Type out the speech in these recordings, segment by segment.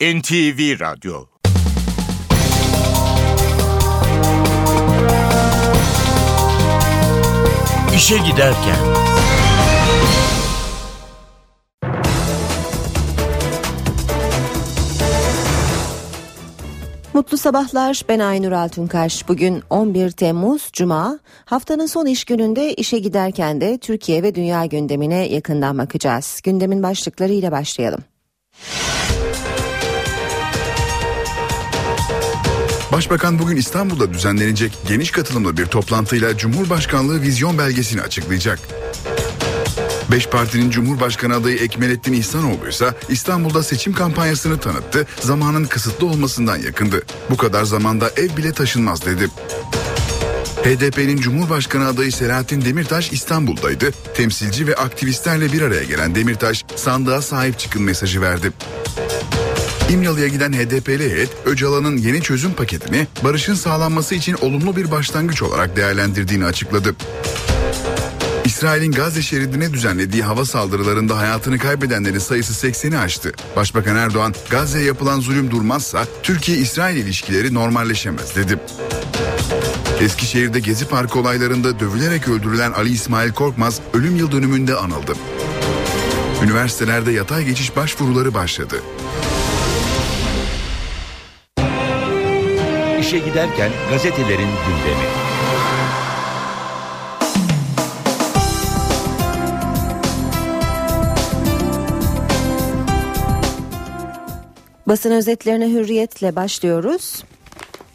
NTV Radyo İşe Giderken Mutlu sabahlar ben Aynur Altunkaş. Bugün 11 Temmuz Cuma. Haftanın son iş gününde işe giderken de Türkiye ve dünya gündemine yakından bakacağız. Gündemin başlıkları ile başlayalım. Başbakan bugün İstanbul'da düzenlenecek geniş katılımlı bir toplantıyla Cumhurbaşkanlığı vizyon belgesini açıklayacak. Beş partinin Cumhurbaşkanı adayı Ekmelettin İhsanoğlu ise İstanbul'da seçim kampanyasını tanıttı, zamanın kısıtlı olmasından yakındı. Bu kadar zamanda ev bile taşınmaz dedi. HDP'nin Cumhurbaşkanı adayı Selahattin Demirtaş İstanbul'daydı. Temsilci ve aktivistlerle bir araya gelen Demirtaş sandığa sahip çıkın mesajı verdi. İmralı'ya giden HDP'li heyet Öcalan'ın yeni çözüm paketini barışın sağlanması için olumlu bir başlangıç olarak değerlendirdiğini açıkladı. İsrail'in Gazze şeridine düzenlediği hava saldırılarında hayatını kaybedenlerin sayısı 80'i aştı. Başbakan Erdoğan, Gazze'ye yapılan zulüm durmazsa Türkiye-İsrail ilişkileri normalleşemez dedi. Eskişehir'de Gezi Parkı olaylarında dövülerek öldürülen Ali İsmail Korkmaz ölüm yıl dönümünde anıldı. Üniversitelerde yatay geçiş başvuruları başladı. İşe Giderken gazetelerin gündemi. Basın özetlerine hürriyetle başlıyoruz.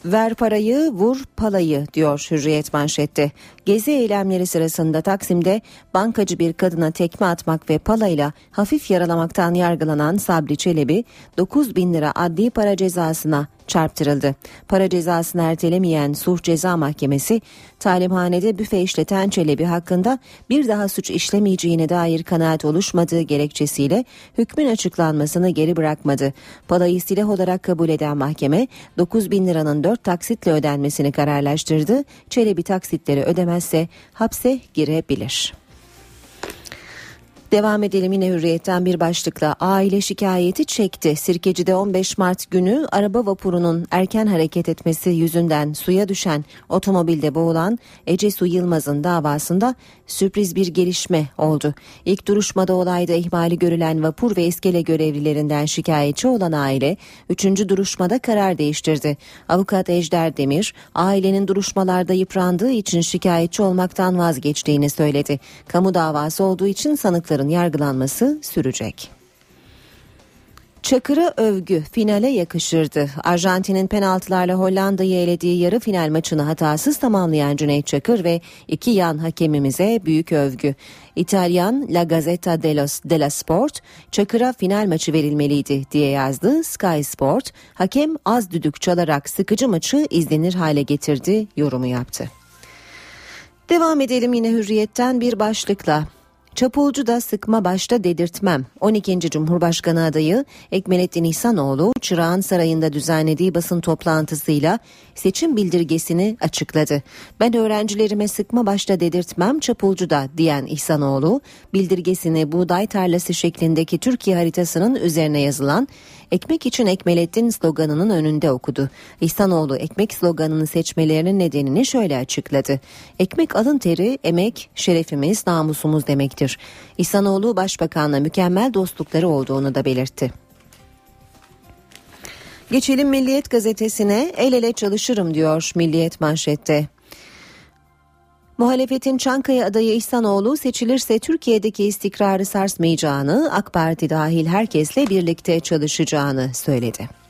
Ver parayı vur palayı diyor Hürriyet manşette. Gezi eylemleri sırasında Taksim'de bankacı bir kadına tekme atmak ve palayla hafif yaralamaktan yargılanan Sabri Çelebi 9 bin lira adli para cezasına çarptırıldı. Para cezasını ertelemeyen Suh Ceza Mahkemesi talimhanede büfe işleten Çelebi hakkında bir daha suç işlemeyeceğine dair kanaat oluşmadığı gerekçesiyle hükmün açıklanmasını geri bırakmadı. Palayı silah olarak kabul eden mahkeme 9 bin liranın 4 taksitle ödenmesini kararlaştırdı. Çelebi taksitleri ödemezse hapse girebilir. Devam edelim yine hürriyetten bir başlıkla aile şikayeti çekti. Sirkeci'de 15 Mart günü araba vapurunun erken hareket etmesi yüzünden suya düşen otomobilde boğulan Ece Su Yılmaz'ın davasında sürpriz bir gelişme oldu. İlk duruşmada olayda ihmali görülen vapur ve iskele görevlilerinden şikayetçi olan aile 3. duruşmada karar değiştirdi. Avukat Ejder Demir ailenin duruşmalarda yıprandığı için şikayetçi olmaktan vazgeçtiğini söyledi. Kamu davası olduğu için sanıkların yargılanması sürecek. Çakır'a övgü finale yakışırdı. Arjantin'in penaltılarla Hollanda'yı elediği yarı final maçını hatasız tamamlayan Cüneyt Çakır ve iki yan hakemimize büyük övgü. İtalyan La Gazzetta della Sport, Çakır'a final maçı verilmeliydi diye yazdı. Sky Sport, hakem az düdük çalarak sıkıcı maçı izlenir hale getirdi yorumu yaptı. Devam edelim yine hürriyetten bir başlıkla. Çapulcu da sıkma başta dedirtmem. 12. Cumhurbaşkanı adayı Ekmelettin İhsanoğlu Çırağan Sarayı'nda düzenlediği basın toplantısıyla seçim bildirgesini açıkladı. Ben öğrencilerime sıkma başta dedirtmem çapulcu da diyen İhsanoğlu bildirgesini buğday tarlası şeklindeki Türkiye haritasının üzerine yazılan Ekmek için Ekmelettin sloganının önünde okudu. İhsanoğlu ekmek sloganını seçmelerinin nedenini şöyle açıkladı. Ekmek alın teri, emek, şerefimiz, namusumuz demektir. İhsanoğlu başbakanla mükemmel dostlukları olduğunu da belirtti. Geçelim Milliyet gazetesine el ele çalışırım diyor Milliyet manşette. Muhalefetin Çankaya adayı İhsanoğlu seçilirse Türkiye'deki istikrarı sarsmayacağını, AK Parti dahil herkesle birlikte çalışacağını söyledi.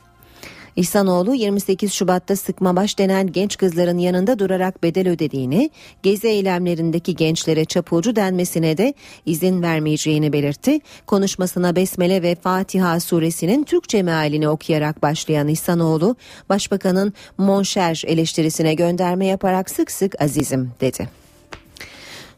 İhsanoğlu 28 Şubat'ta sıkma baş denen genç kızların yanında durarak bedel ödediğini, gezi eylemlerindeki gençlere çapulcu denmesine de izin vermeyeceğini belirtti. Konuşmasına Besmele ve Fatiha suresinin Türkçe mealini okuyarak başlayan İhsanoğlu, Başbakanın Monşer eleştirisine gönderme yaparak sık sık azizim dedi.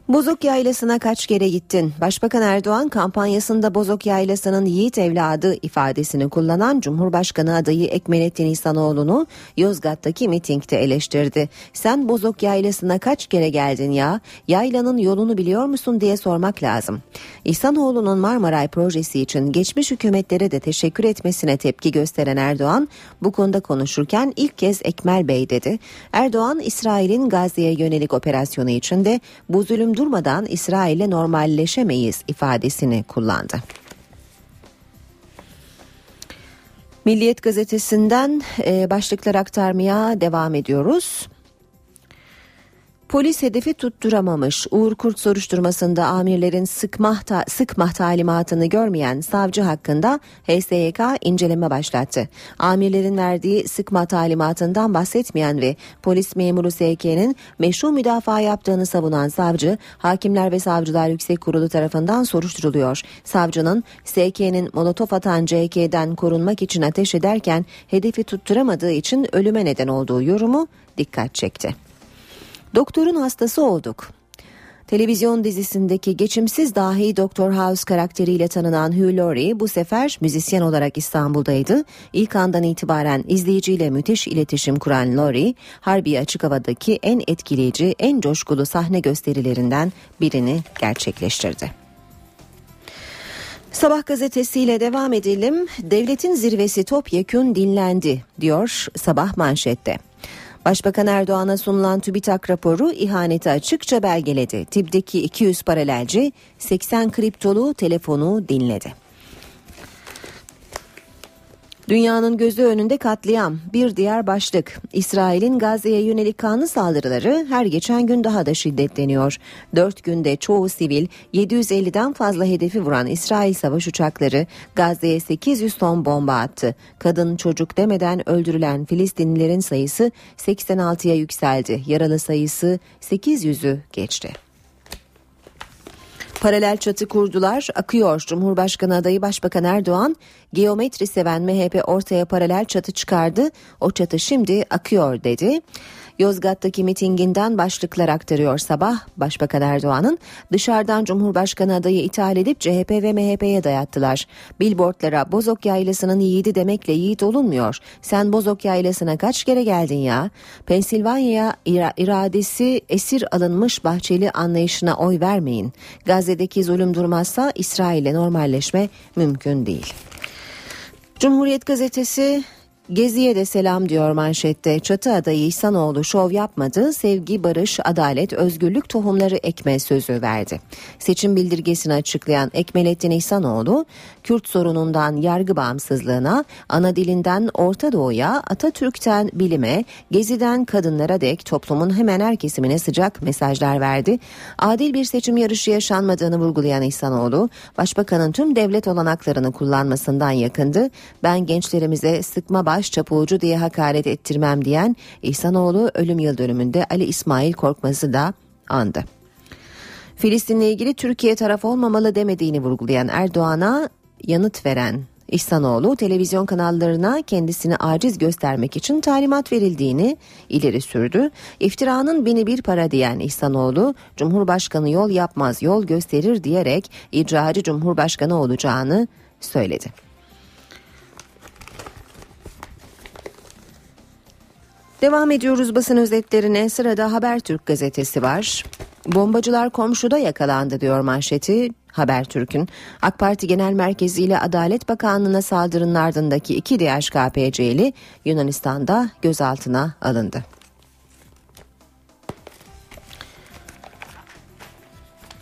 Bozok Yaylası'na kaç kere gittin? Başbakan Erdoğan kampanyasında Bozok Yaylası'nın yiğit evladı ifadesini kullanan Cumhurbaşkanı adayı Ekmelettin İhsanoğlu'nu Yozgat'taki mitingde eleştirdi. Sen Bozok Yaylası'na kaç kere geldin ya? Yaylanın yolunu biliyor musun diye sormak lazım. İhsanoğlu'nun Marmaray projesi için geçmiş hükümetlere de teşekkür etmesine tepki gösteren Erdoğan bu konuda konuşurken ilk kez Ekmel Bey dedi. Erdoğan İsrail'in Gazze'ye yönelik operasyonu içinde bu zulüm durmadan İsrail'le normalleşemeyiz ifadesini kullandı. Milliyet gazetesinden e, başlıklar aktarmaya devam ediyoruz. Polis hedefi tutturamamış. Uğur Kurt soruşturmasında amirlerin sıkmah, sıkmah talimatını görmeyen savcı hakkında HSYK inceleme başlattı. Amirlerin verdiği sıkma talimatından bahsetmeyen ve polis memuru SK'nin meşru müdafaa yaptığını savunan savcı, Hakimler ve Savcılar Yüksek Kurulu tarafından soruşturuluyor. Savcının SK'nin molotof atan CK'den korunmak için ateş ederken hedefi tutturamadığı için ölüme neden olduğu yorumu dikkat çekti. Doktorun hastası olduk. Televizyon dizisindeki geçimsiz dahi Doktor House karakteriyle tanınan Hugh Laurie bu sefer müzisyen olarak İstanbul'daydı. İlk andan itibaren izleyiciyle müthiş iletişim kuran Laurie, Harbi Açık Hava'daki en etkileyici, en coşkulu sahne gösterilerinden birini gerçekleştirdi. Sabah gazetesiyle devam edelim. Devletin zirvesi topyekün dinlendi diyor sabah manşette. Başbakan Erdoğan'a sunulan TÜBİTAK raporu ihaneti açıkça belgeledi. Tip'deki 200 paralelci 80 kriptolu telefonu dinledi. Dünyanın gözü önünde katliam. Bir diğer başlık. İsrail'in Gazze'ye yönelik kanlı saldırıları her geçen gün daha da şiddetleniyor. Dört günde çoğu sivil 750'den fazla hedefi vuran İsrail savaş uçakları Gazze'ye 800 ton bomba attı. Kadın çocuk demeden öldürülen Filistinlilerin sayısı 86'ya yükseldi. Yaralı sayısı 800'ü geçti. Paralel çatı kurdular, akıyor. Cumhurbaşkanı adayı Başbakan Erdoğan, geometri seven MHP ortaya paralel çatı çıkardı. O çatı şimdi akıyor dedi. Yozgat'taki mitinginden başlıklar aktarıyor sabah. Başbakan Erdoğan'ın dışarıdan Cumhurbaşkanı adayı ithal edip CHP ve MHP'ye dayattılar. Billboardlara Bozok Yaylası'nın yiğidi demekle yiğit olunmuyor. Sen Bozok Yaylası'na kaç kere geldin ya? Pensilvanya'ya ira- iradesi esir alınmış Bahçeli anlayışına oy vermeyin. Gazze'deki zulüm durmazsa İsrail'le normalleşme mümkün değil. Cumhuriyet gazetesi Gezi'ye de selam diyor manşette. Çatı adayı İhsanoğlu şov yapmadı, sevgi, barış, adalet, özgürlük tohumları ekme sözü verdi. Seçim bildirgesini açıklayan Ekmelettin İhsanoğlu, Kürt sorunundan yargı bağımsızlığına, ana dilinden Orta Doğu'ya, Atatürk'ten bilime, Gezi'den kadınlara dek toplumun hemen her kesimine sıcak mesajlar verdi. Adil bir seçim yarışı yaşanmadığını vurgulayan İhsanoğlu, Başbakanın tüm devlet olanaklarını kullanmasından yakındı. Ben gençlerimize sıkma çapuğucu diye hakaret ettirmem diyen İhsanoğlu ölüm yıl dönümünde Ali İsmail Korkmaz'ı da andı. Filistin'le ilgili Türkiye taraf olmamalı demediğini vurgulayan Erdoğan'a yanıt veren İhsanoğlu televizyon kanallarına kendisini aciz göstermek için talimat verildiğini ileri sürdü. İftiranın bini bir para diyen İhsanoğlu, Cumhurbaşkanı yol yapmaz yol gösterir diyerek icracı Cumhurbaşkanı olacağını söyledi. Devam ediyoruz basın özetlerine. Sırada Habertürk gazetesi var. Bombacılar komşuda yakalandı diyor manşeti. Habertürk'ün AK Parti Genel Merkezi ile Adalet Bakanlığı'na saldırının ardındaki iki DHKPC'li Yunanistan'da gözaltına alındı.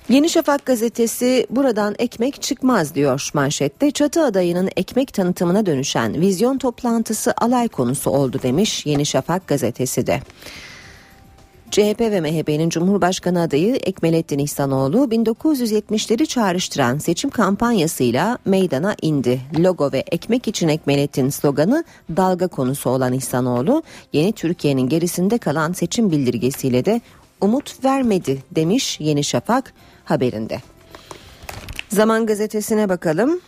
Yeni Şafak gazetesi buradan ekmek çıkmaz diyor manşette. Çatı adayının ekmek tanıtımına dönüşen vizyon toplantısı alay konusu oldu demiş Yeni Şafak gazetesi de. CHP ve MHP'nin Cumhurbaşkanı adayı Ekmelettin İhsanoğlu 1970'leri çağrıştıran seçim kampanyasıyla meydana indi. Logo ve ekmek için Ekmelettin sloganı dalga konusu olan İhsanoğlu yeni Türkiye'nin gerisinde kalan seçim bildirgesiyle de umut vermedi demiş Yeni Şafak haberinde. Zaman gazetesine bakalım.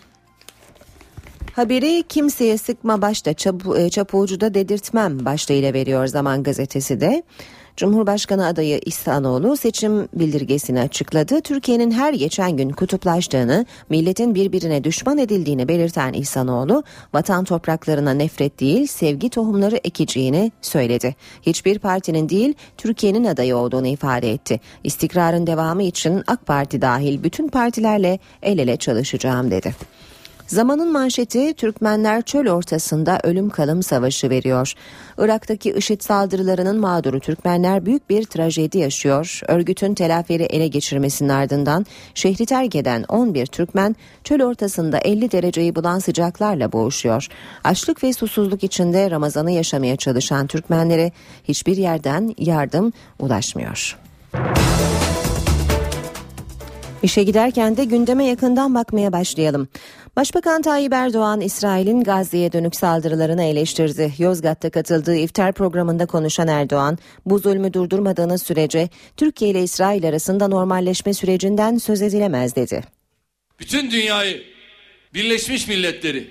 Haberi kimseye sıkma başta çapu, e, çapuğucuda dedirtmem başlığıyla veriyor Zaman Gazetesi de. Cumhurbaşkanı adayı İhsanoğlu seçim bildirgesini açıkladı. Türkiye'nin her geçen gün kutuplaştığını, milletin birbirine düşman edildiğini belirten İhsanoğlu, vatan topraklarına nefret değil, sevgi tohumları ekeceğini söyledi. Hiçbir partinin değil, Türkiye'nin adayı olduğunu ifade etti. İstikrarın devamı için AK Parti dahil bütün partilerle el ele çalışacağım dedi. Zamanın manşeti Türkmenler çöl ortasında ölüm kalım savaşı veriyor. Irak'taki IŞİD saldırılarının mağduru Türkmenler büyük bir trajedi yaşıyor. Örgütün telaferi ele geçirmesinin ardından şehri terk eden 11 Türkmen çöl ortasında 50 dereceyi bulan sıcaklarla boğuşuyor. Açlık ve susuzluk içinde Ramazan'ı yaşamaya çalışan Türkmenlere hiçbir yerden yardım ulaşmıyor. İşe giderken de gündeme yakından bakmaya başlayalım. Başbakan Tayyip Erdoğan İsrail'in Gazze'ye dönük saldırılarını eleştirdi. Yozgat'ta katıldığı iftar programında konuşan Erdoğan, bu zulmü durdurmadığınız sürece Türkiye ile İsrail arasında normalleşme sürecinden söz edilemez dedi. Bütün dünyayı, Birleşmiş Milletleri,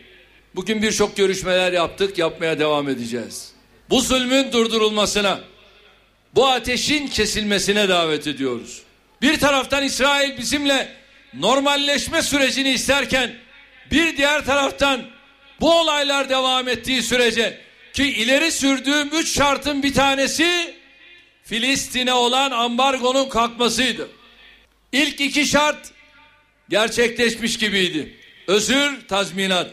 bugün birçok görüşmeler yaptık, yapmaya devam edeceğiz. Bu zulmün durdurulmasına, bu ateşin kesilmesine davet ediyoruz. Bir taraftan İsrail bizimle normalleşme sürecini isterken bir diğer taraftan bu olaylar devam ettiği sürece ki ileri sürdüğüm üç şartın bir tanesi Filistin'e olan ambargonun kalkmasıydı. İlk iki şart gerçekleşmiş gibiydi. Özür, tazminat.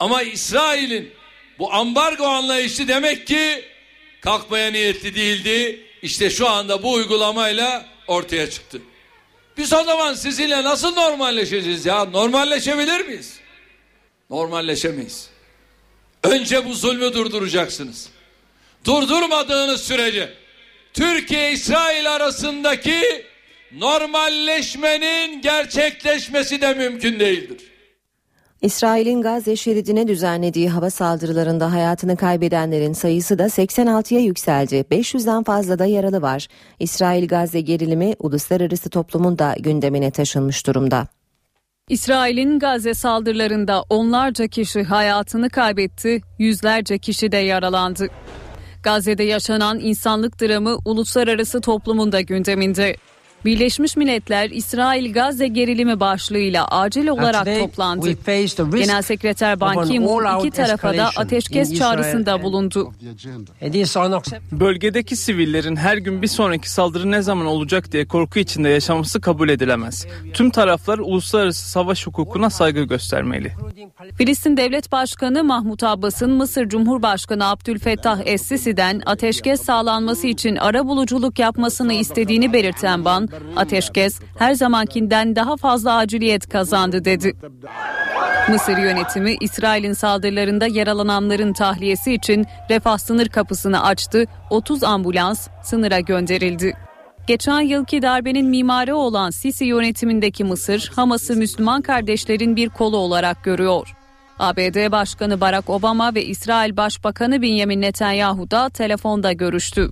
Ama İsrail'in bu ambargo anlayışı demek ki kalkmaya niyetli değildi. İşte şu anda bu uygulamayla ortaya çıktı. Biz o zaman sizinle nasıl normalleşeceğiz ya? Normalleşebilir miyiz? Normalleşemeyiz. Önce bu zulmü durduracaksınız. Durdurmadığınız sürece Türkiye İsrail arasındaki normalleşmenin gerçekleşmesi de mümkün değildir. İsrail'in Gazze şeridine düzenlediği hava saldırılarında hayatını kaybedenlerin sayısı da 86'ya yükseldi. 500'den fazla da yaralı var. İsrail-Gazze gerilimi uluslararası toplumun da gündemine taşınmış durumda. İsrail'in Gazze saldırılarında onlarca kişi hayatını kaybetti, yüzlerce kişi de yaralandı. Gazze'de yaşanan insanlık dramı uluslararası toplumun da gündeminde. Birleşmiş Milletler İsrail Gazze gerilimi başlığıyla acil olarak toplandı. Genel Sekreter Ban Ki-moon iki tarafa da ateşkes çağrısında bulundu. Bölgedeki sivillerin her gün bir sonraki saldırı ne zaman olacak diye korku içinde yaşaması kabul edilemez. Tüm taraflar uluslararası savaş hukukuna saygı göstermeli. Filistin Devlet Başkanı Mahmut Abbas'ın Mısır Cumhurbaşkanı Abdülfettah Es-Sisi'den ateşkes sağlanması için ara buluculuk yapmasını istediğini belirten Ban, ateşkes her zamankinden daha fazla aciliyet kazandı dedi. Mısır yönetimi İsrail'in saldırılarında yaralananların tahliyesi için refah sınır kapısını açtı, 30 ambulans sınıra gönderildi. Geçen yılki darbenin mimarı olan Sisi yönetimindeki Mısır, Hamas'ı Müslüman kardeşlerin bir kolu olarak görüyor. ABD Başkanı Barack Obama ve İsrail Başbakanı Benjamin Netanyahu da telefonda görüştü.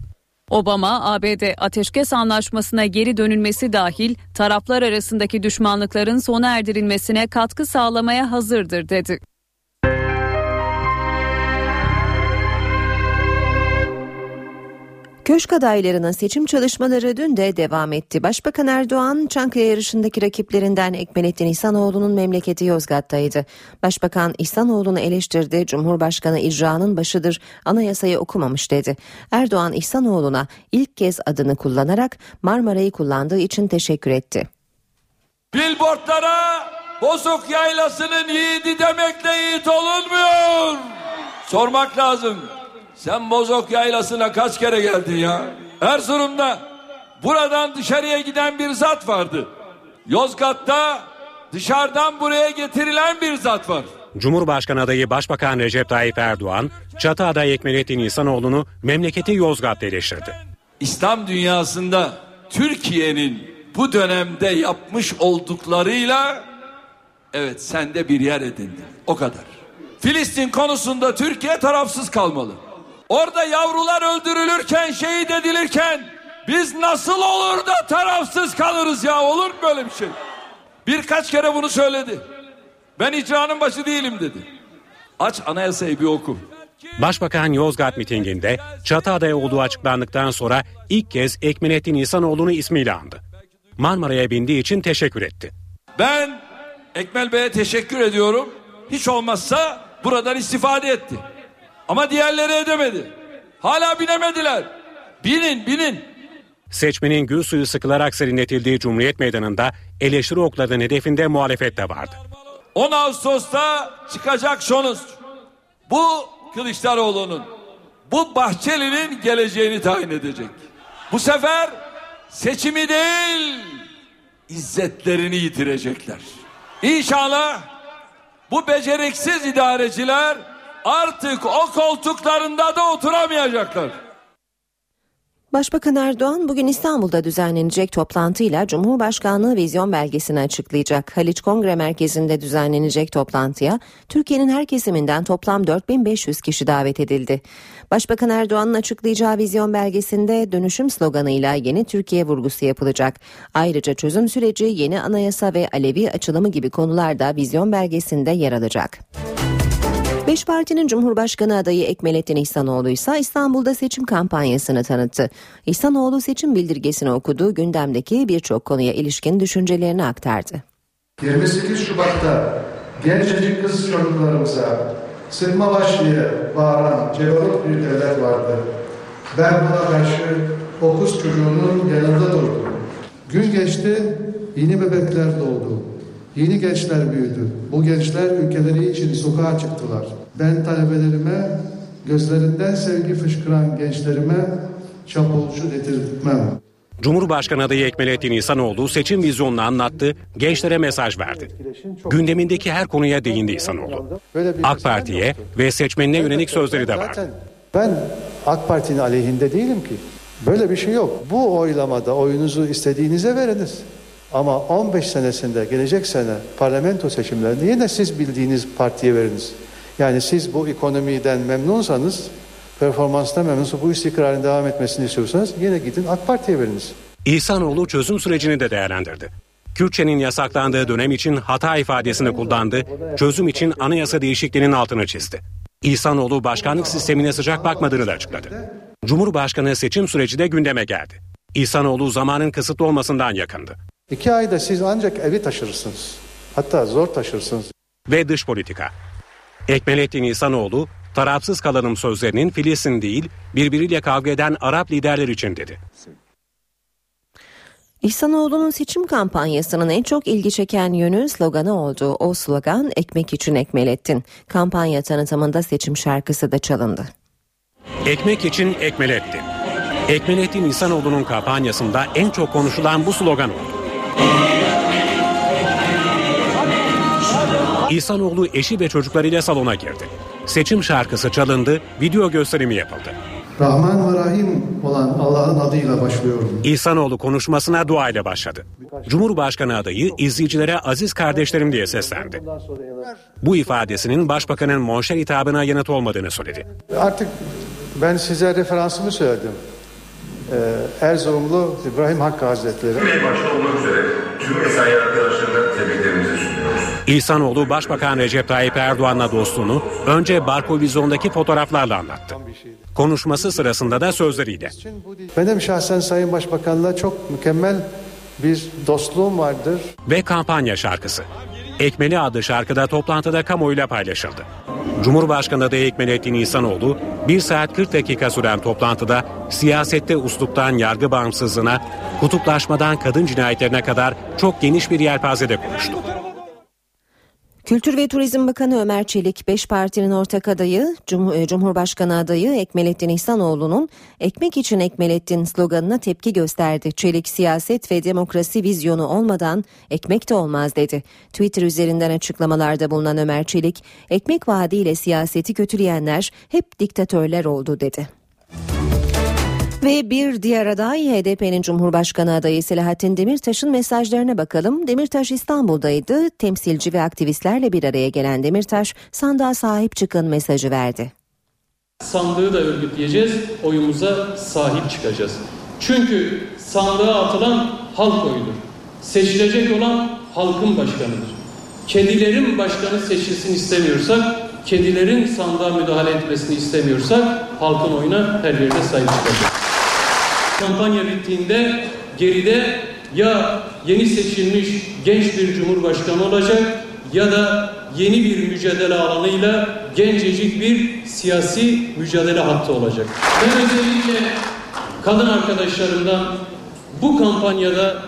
Obama, ABD ateşkes anlaşmasına geri dönülmesi dahil taraflar arasındaki düşmanlıkların sona erdirilmesine katkı sağlamaya hazırdır dedi. Köşk adaylarının seçim çalışmaları dün de devam etti. Başbakan Erdoğan Çankaya yarışındaki rakiplerinden Ekmelettin İhsanoğlu'nun memleketi Yozgat'taydı. Başbakan İhsanoğlu'nu eleştirdi. Cumhurbaşkanı icranın başıdır. Anayasayı okumamış dedi. Erdoğan İhsanoğlu'na ilk kez adını kullanarak Marmara'yı kullandığı için teşekkür etti. Billboardlara bozuk yaylasının yiğidi demekle yiğit olunmuyor. Sormak lazım. Sen Bozok Yaylası'na kaç kere geldin ya? Erzurum'da buradan dışarıya giden bir zat vardı. Yozgat'ta dışarıdan buraya getirilen bir zat var. Cumhurbaşkanı adayı Başbakan Recep Tayyip Erdoğan, Çatı adayı Ekmelettin İhsanoğlu'nu memleketi Yozgat'ta eleştirdi. İslam dünyasında Türkiye'nin bu dönemde yapmış olduklarıyla evet sende bir yer edindin. O kadar. Filistin konusunda Türkiye tarafsız kalmalı. Orada yavrular öldürülürken, şehit edilirken biz nasıl olur da tarafsız kalırız ya? Olur mu böyle bir şey? Birkaç kere bunu söyledi. Ben icranın başı değilim dedi. Aç anayasayı bir oku. Başbakan Yozgat mitinginde Çatıada'ya olduğu açıklandıktan sonra ilk kez Ekmelettin İhsanoğlu'nu ismiyle andı. Marmara'ya bindiği için teşekkür etti. Ben Ekmel Bey'e teşekkür ediyorum. Hiç olmazsa buradan istifade etti. Ama diğerleri edemedi. Hala binemediler. Binin binin. Seçmenin gül suyu sıkılarak serinletildiği Cumhuriyet Meydanı'nda eleştiri oklarının hedefinde muhalefet de vardı. 10 Ağustos'ta çıkacak sonuç. Bu Kılıçdaroğlu'nun, bu Bahçeli'nin geleceğini tayin edecek. Bu sefer seçimi değil, izzetlerini yitirecekler. İnşallah bu beceriksiz idareciler artık o koltuklarında da oturamayacaklar. Başbakan Erdoğan bugün İstanbul'da düzenlenecek toplantıyla Cumhurbaşkanlığı vizyon belgesini açıklayacak. Haliç Kongre Merkezi'nde düzenlenecek toplantıya Türkiye'nin her kesiminden toplam 4500 kişi davet edildi. Başbakan Erdoğan'ın açıklayacağı vizyon belgesinde dönüşüm sloganıyla yeni Türkiye vurgusu yapılacak. Ayrıca çözüm süreci, yeni anayasa ve Alevi açılımı gibi konularda vizyon belgesinde yer alacak. Beş partinin Cumhurbaşkanı adayı Ekmelettin İhsanoğlu ise İstanbul'da seçim kampanyasını tanıttı. İhsanoğlu seçim bildirgesini okudu, gündemdeki birçok konuya ilişkin düşüncelerini aktardı. 28 Şubat'ta gencecik kız çocuklarımıza sıkma baş diye bağıran cebarut bir devlet vardı. Ben buna karşı o kız çocuğunun yanında durdum. Gün geçti, yeni bebekler doğdu. Yeni gençler büyüdü. Bu gençler ülkeleri için sokağa çıktılar. Ben talebelerime, gözlerinden sevgi fışkıran gençlerime çapulcu dedirtmem. Cumhurbaşkanı adayı Ekmelettin İhsanoğlu seçim vizyonunu anlattı, gençlere mesaj verdi. Gündemindeki her konuya değindi İhsanoğlu. AK Parti'ye ve seçmenine yönelik sözleri de vardı. Ben AK Parti'nin aleyhinde değilim ki. Böyle bir şey yok. Bu oylamada oyunuzu istediğinize veriniz. Ama 15 senesinde gelecek sene parlamento seçimlerinde yine siz bildiğiniz partiye veriniz. Yani siz bu ekonomiden memnunsanız, performanstan memnunsanız, bu istikrarın devam etmesini istiyorsanız yine gidin AK Parti'ye veriniz. İhsanoğlu çözüm sürecini de değerlendirdi. Kürtçenin yasaklandığı dönem için hata ifadesini kullandı, çözüm için anayasa değişikliğinin altını çizdi. İhsanoğlu başkanlık sistemine sıcak bakmadığını da açıkladı. Cumhurbaşkanı seçim süreci de gündeme geldi. İhsanoğlu zamanın kısıtlı olmasından yakındı. İki ayda siz ancak evi taşırsınız. Hatta zor taşırsınız. Ve dış politika. Ekmelettin İhsanoğlu, tarafsız kalalım sözlerinin Filistin değil, birbiriyle kavga eden Arap liderler için dedi. İhsanoğlu'nun seçim kampanyasının en çok ilgi çeken yönü sloganı oldu. O slogan ekmek için Ekmelettin. Kampanya tanıtımında seçim şarkısı da çalındı. Ekmek için Ekmelettin. Ekmelettin İhsanoğlu'nun kampanyasında en çok konuşulan bu slogan oldu. İhsanoğlu eşi ve çocuklarıyla salona girdi. Seçim şarkısı çalındı, video gösterimi yapıldı. Rahman ve Rahim olan Allah'ın adıyla başlıyorum. İhsanoğlu konuşmasına dua ile başladı. Cumhurbaşkanı adayı izleyicilere aziz kardeşlerim diye seslendi. Bu ifadesinin başbakanın monşer hitabına yanıt olmadığını söyledi. Artık ben size referansımı söyledim. Ee, Erzurumlu İbrahim Hakkı Hazretleri. başta olmak üzere tüm mesai arkadaşlarına tebriklerimizi sunuyoruz. İhsanoğlu Başbakan Recep Tayyip Erdoğan'la dostluğunu önce Barko Vizyon'daki fotoğraflarla anlattı. Konuşması sırasında da sözleriyle. Benim şahsen Sayın Başbakan'la çok mükemmel bir dostluğum vardır. Ve kampanya şarkısı. Ekmeli adlı şarkıda toplantıda kamuoyuyla paylaşıldı. Cumhurbaşkanı adayı Ekmelettin İhsanoğlu 1 saat 40 dakika süren toplantıda siyasette usluptan yargı bağımsızlığına, kutuplaşmadan kadın cinayetlerine kadar çok geniş bir yelpazede konuştu. Kültür ve Turizm Bakanı Ömer Çelik, beş partinin ortak adayı, e, Cumhurbaşkanı adayı Ekmelettin İhsanoğlu'nun Ekmek için Ekmelettin sloganına tepki gösterdi. Çelik, siyaset ve demokrasi vizyonu olmadan ekmek de olmaz dedi. Twitter üzerinden açıklamalarda bulunan Ömer Çelik, ekmek vaadiyle siyaseti kötüleyenler hep diktatörler oldu dedi. Ve bir diğer aday HDP'nin Cumhurbaşkanı adayı Selahattin Demirtaş'ın mesajlarına bakalım. Demirtaş İstanbul'daydı. Temsilci ve aktivistlerle bir araya gelen Demirtaş sandığa sahip çıkın mesajı verdi. Sandığı da örgütleyeceğiz, oyumuza sahip çıkacağız. Çünkü sandığa atılan halk oyudur. Seçilecek olan halkın başkanıdır. Kedilerin başkanı seçilsin istemiyorsak kedilerin sandığa müdahale etmesini istemiyorsak halkın oyuna her yerde sahip çıkacağız. Kampanya bittiğinde geride ya yeni seçilmiş genç bir cumhurbaşkanı olacak ya da yeni bir mücadele alanıyla gencecik bir siyasi mücadele hattı olacak. Ben özellikle kadın arkadaşlarımdan bu kampanyada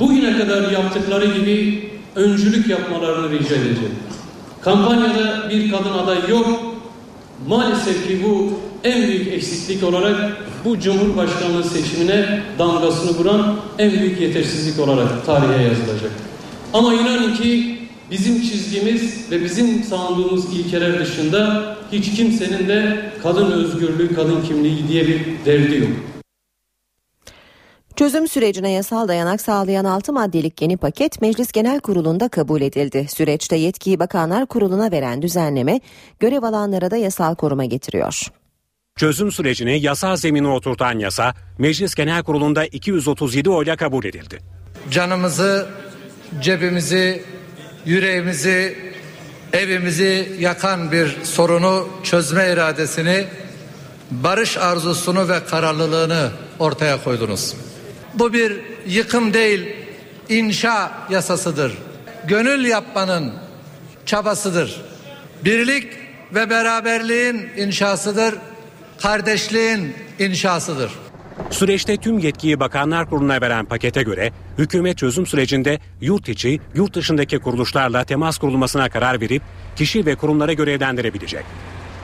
bugüne kadar yaptıkları gibi öncülük yapmalarını rica edeceğim. Kampanyada bir kadın aday yok. Maalesef ki bu en büyük eksiklik olarak bu Cumhurbaşkanlığı seçimine damgasını vuran en büyük yetersizlik olarak tarihe yazılacak. Ama inanın ki bizim çizgimiz ve bizim sandığımız ilkeler dışında hiç kimsenin de kadın özgürlüğü, kadın kimliği diye bir derdi yok. Çözüm sürecine yasal dayanak sağlayan 6 maddelik yeni paket Meclis Genel Kurulu'nda kabul edildi. Süreçte yetkiyi Bakanlar Kurulu'na veren düzenleme görev alanlara da yasal koruma getiriyor. Çözüm sürecini yasal zemine oturtan yasa Meclis Genel Kurulu'nda 237 oyla kabul edildi. Canımızı, cebimizi, yüreğimizi, evimizi yakan bir sorunu çözme iradesini, barış arzusunu ve kararlılığını ortaya koydunuz. Bu bir yıkım değil, inşa yasasıdır. Gönül yapmanın çabasıdır. Birlik ve beraberliğin inşasıdır. Kardeşliğin inşasıdır. Süreçte tüm yetkiyi Bakanlar Kurulu'na veren pakete göre hükümet çözüm sürecinde yurt içi, yurt dışındaki kuruluşlarla temas kurulmasına karar verip kişi ve kurumlara görevlendirebilecek.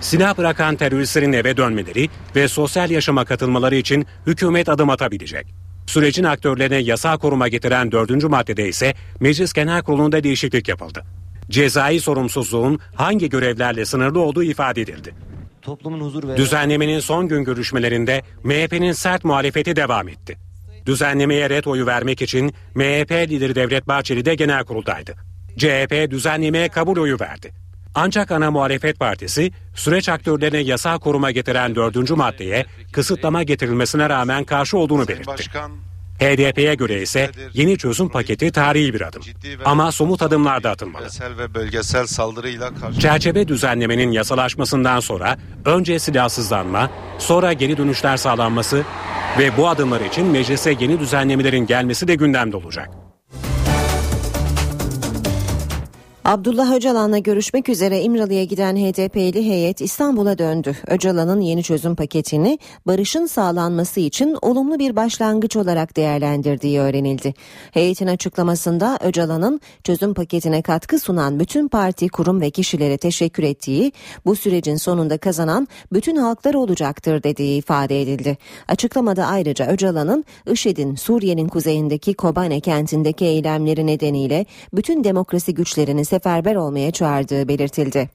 Silah bırakan teröristlerin eve dönmeleri ve sosyal yaşama katılmaları için hükümet adım atabilecek. Sürecin aktörlerine yasal koruma getiren dördüncü maddede ise Meclis Genel Kurulu'nda değişiklik yapıldı. Cezai sorumsuzluğun hangi görevlerle sınırlı olduğu ifade edildi. Toplumun huzur ve Düzenlemenin son gün görüşmelerinde MHP'nin sert muhalefeti devam etti. Düzenlemeye red oyu vermek için MHP lideri Devlet Bahçeli de genel kuruldaydı. CHP düzenlemeye kabul oyu verdi. Ancak ana muhalefet partisi süreç aktörlerine yasal koruma getiren dördüncü maddeye kısıtlama getirilmesine rağmen karşı olduğunu belirtti. HDP'ye göre ise yeni çözüm paketi tarihi bir adım. Ama somut adımlar da atılmalı. Ve bölgesel saldırıyla karşı Çerçeve düzenlemenin yasalaşmasından sonra önce silahsızlanma, sonra geri dönüşler sağlanması ve bu adımlar için meclise yeni düzenlemelerin gelmesi de gündemde olacak. Abdullah Öcalan'la görüşmek üzere İmralı'ya giden HDP'li heyet İstanbul'a döndü. Öcalan'ın yeni çözüm paketini barışın sağlanması için olumlu bir başlangıç olarak değerlendirdiği öğrenildi. Heyetin açıklamasında Öcalan'ın çözüm paketine katkı sunan bütün parti, kurum ve kişilere teşekkür ettiği, bu sürecin sonunda kazanan bütün halklar olacaktır dediği ifade edildi. Açıklamada ayrıca Öcalan'ın IŞİD'in Suriye'nin kuzeyindeki Kobane kentindeki eylemleri nedeniyle bütün demokrasi güçlerini seferber olmaya çağırdığı belirtildi.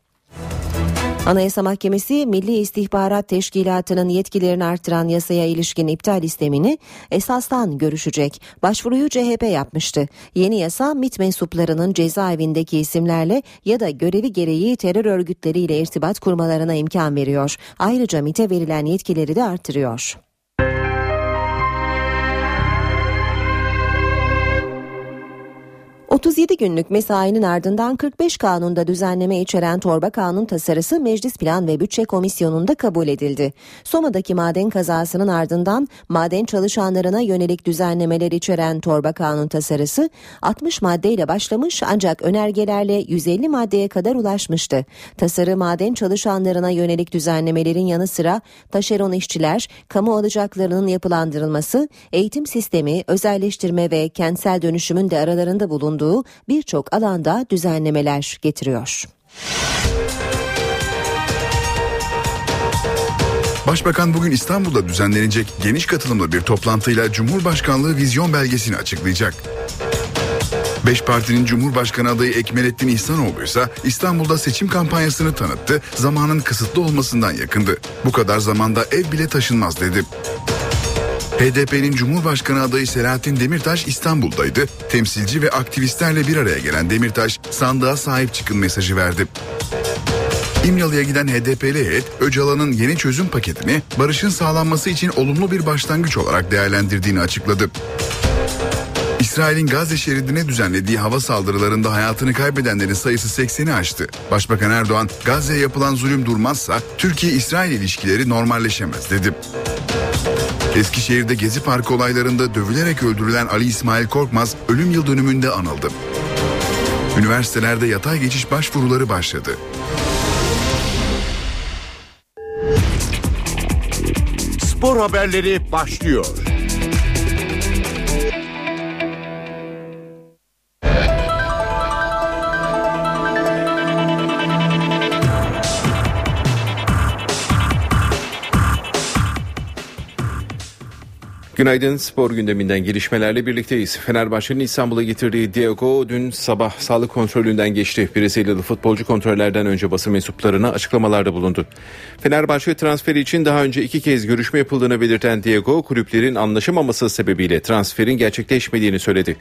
Anayasa Mahkemesi Milli İstihbarat Teşkilatı'nın yetkilerini artıran yasaya ilişkin iptal istemini esastan görüşecek. Başvuruyu CHP yapmıştı. Yeni yasa MİT mensuplarının cezaevindeki isimlerle ya da görevi gereği terör örgütleriyle irtibat kurmalarına imkan veriyor. Ayrıca MİT'e verilen yetkileri de artırıyor. ...37 günlük mesainin ardından 45 kanunda düzenleme içeren torba kanun tasarısı Meclis Plan ve Bütçe Komisyonu'nda kabul edildi. Soma'daki maden kazasının ardından maden çalışanlarına yönelik düzenlemeler içeren torba kanun tasarısı 60 maddeyle başlamış ancak önergelerle 150 maddeye kadar ulaşmıştı. Tasarı maden çalışanlarına yönelik düzenlemelerin yanı sıra taşeron işçiler, kamu alacaklarının yapılandırılması, eğitim sistemi, özelleştirme ve kentsel dönüşümün de aralarında bulunduğu birçok alanda düzenlemeler getiriyor. Başbakan bugün İstanbul'da düzenlenecek geniş katılımlı bir toplantıyla Cumhurbaşkanlığı vizyon belgesini açıklayacak. Beş partinin Cumhurbaşkanı adayı Ekmelettin İhsanoğlu ise İstanbul'da seçim kampanyasını tanıttı, zamanın kısıtlı olmasından yakındı. Bu kadar zamanda ev bile taşınmaz dedi. HDP'nin Cumhurbaşkanı adayı Selahattin Demirtaş İstanbul'daydı. Temsilci ve aktivistlerle bir araya gelen Demirtaş sandığa sahip çıkın mesajı verdi. İmralı'ya giden HDP'li heyet Öcalan'ın yeni çözüm paketini barışın sağlanması için olumlu bir başlangıç olarak değerlendirdiğini açıkladı. İsrail'in Gazze şeridine düzenlediği hava saldırılarında hayatını kaybedenlerin sayısı 80'i aştı. Başbakan Erdoğan, Gazze'ye yapılan zulüm durmazsa Türkiye-İsrail ilişkileri normalleşemez dedi. Eskişehir'de Gezi Parkı olaylarında dövülerek öldürülen Ali İsmail Korkmaz ölüm yıl dönümünde anıldı. Üniversitelerde yatay geçiş başvuruları başladı. Spor haberleri başlıyor. Günaydın spor gündeminden gelişmelerle birlikteyiz. Fenerbahçe'nin İstanbul'a getirdiği Diego dün sabah sağlık kontrolünden geçti. Brezilyalı futbolcu kontrollerden önce basın mensuplarına açıklamalarda bulundu. Fenerbahçe transferi için daha önce iki kez görüşme yapıldığını belirten Diego kulüplerin anlaşamaması sebebiyle transferin gerçekleşmediğini söyledi.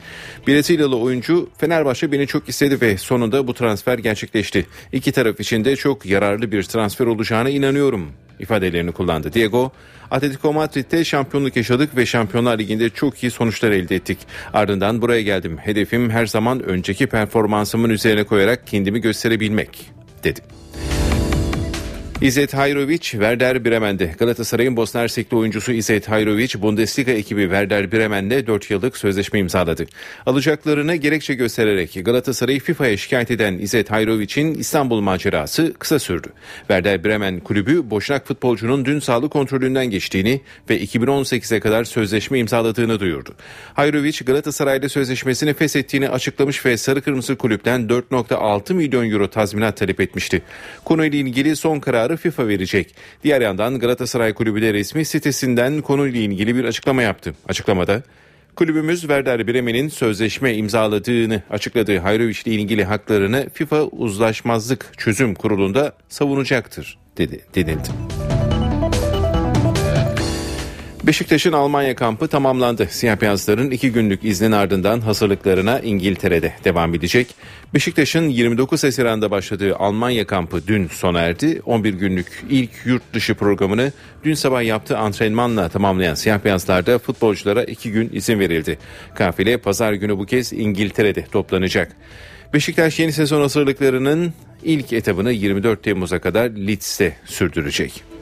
Brezilyalı oyuncu Fenerbahçe beni çok istedi ve sonunda bu transfer gerçekleşti. İki taraf için de çok yararlı bir transfer olacağına inanıyorum ifadelerini kullandı. Diego, Atletico Madrid'de şampiyonluk yaşadık ve Şampiyonlar Ligi'nde çok iyi sonuçlar elde ettik. Ardından buraya geldim. Hedefim her zaman önceki performansımın üzerine koyarak kendimi gösterebilmek, dedi. İzzet Hayrovic, Werder Bremen'de. Galatasaray'ın Bosna Hersekli oyuncusu İzzet Hayrovic, Bundesliga ekibi Werder Bremen'de 4 yıllık sözleşme imzaladı. Alacaklarını gerekçe göstererek Galatasaray'ı FIFA'ya şikayet eden İzzet Hayrovic'in İstanbul macerası kısa sürdü. Werder Bremen kulübü boşnak futbolcunun dün sağlık kontrolünden geçtiğini ve 2018'e kadar sözleşme imzaladığını duyurdu. Hayrovic Galatasaray'la sözleşmesini feshettiğini açıklamış ve Sarı Kırmızı kulüpten 4.6 milyon euro tazminat talep etmişti. Konuyla ilgili son karar kararı FIFA verecek. Diğer yandan Galatasaray Kulübü resmi sitesinden konuyla ilgili bir açıklama yaptı. Açıklamada Kulübümüz Werder Bremen'in sözleşme imzaladığını açıkladığı Hayrovic ile ilgili haklarını FIFA Uzlaşmazlık Çözüm Kurulu'nda savunacaktır dedi denildi. Beşiktaş'ın Almanya kampı tamamlandı. Siyah beyazların iki günlük iznin ardından hazırlıklarına İngiltere'de devam edecek. Beşiktaş'ın 29 Haziran'da başladığı Almanya kampı dün sona erdi. 11 günlük ilk yurt dışı programını dün sabah yaptığı antrenmanla tamamlayan siyah beyazlarda futbolculara iki gün izin verildi. Kafile pazar günü bu kez İngiltere'de toplanacak. Beşiktaş yeni sezon hazırlıklarının ilk etabını 24 Temmuz'a kadar Leeds'te sürdürecek.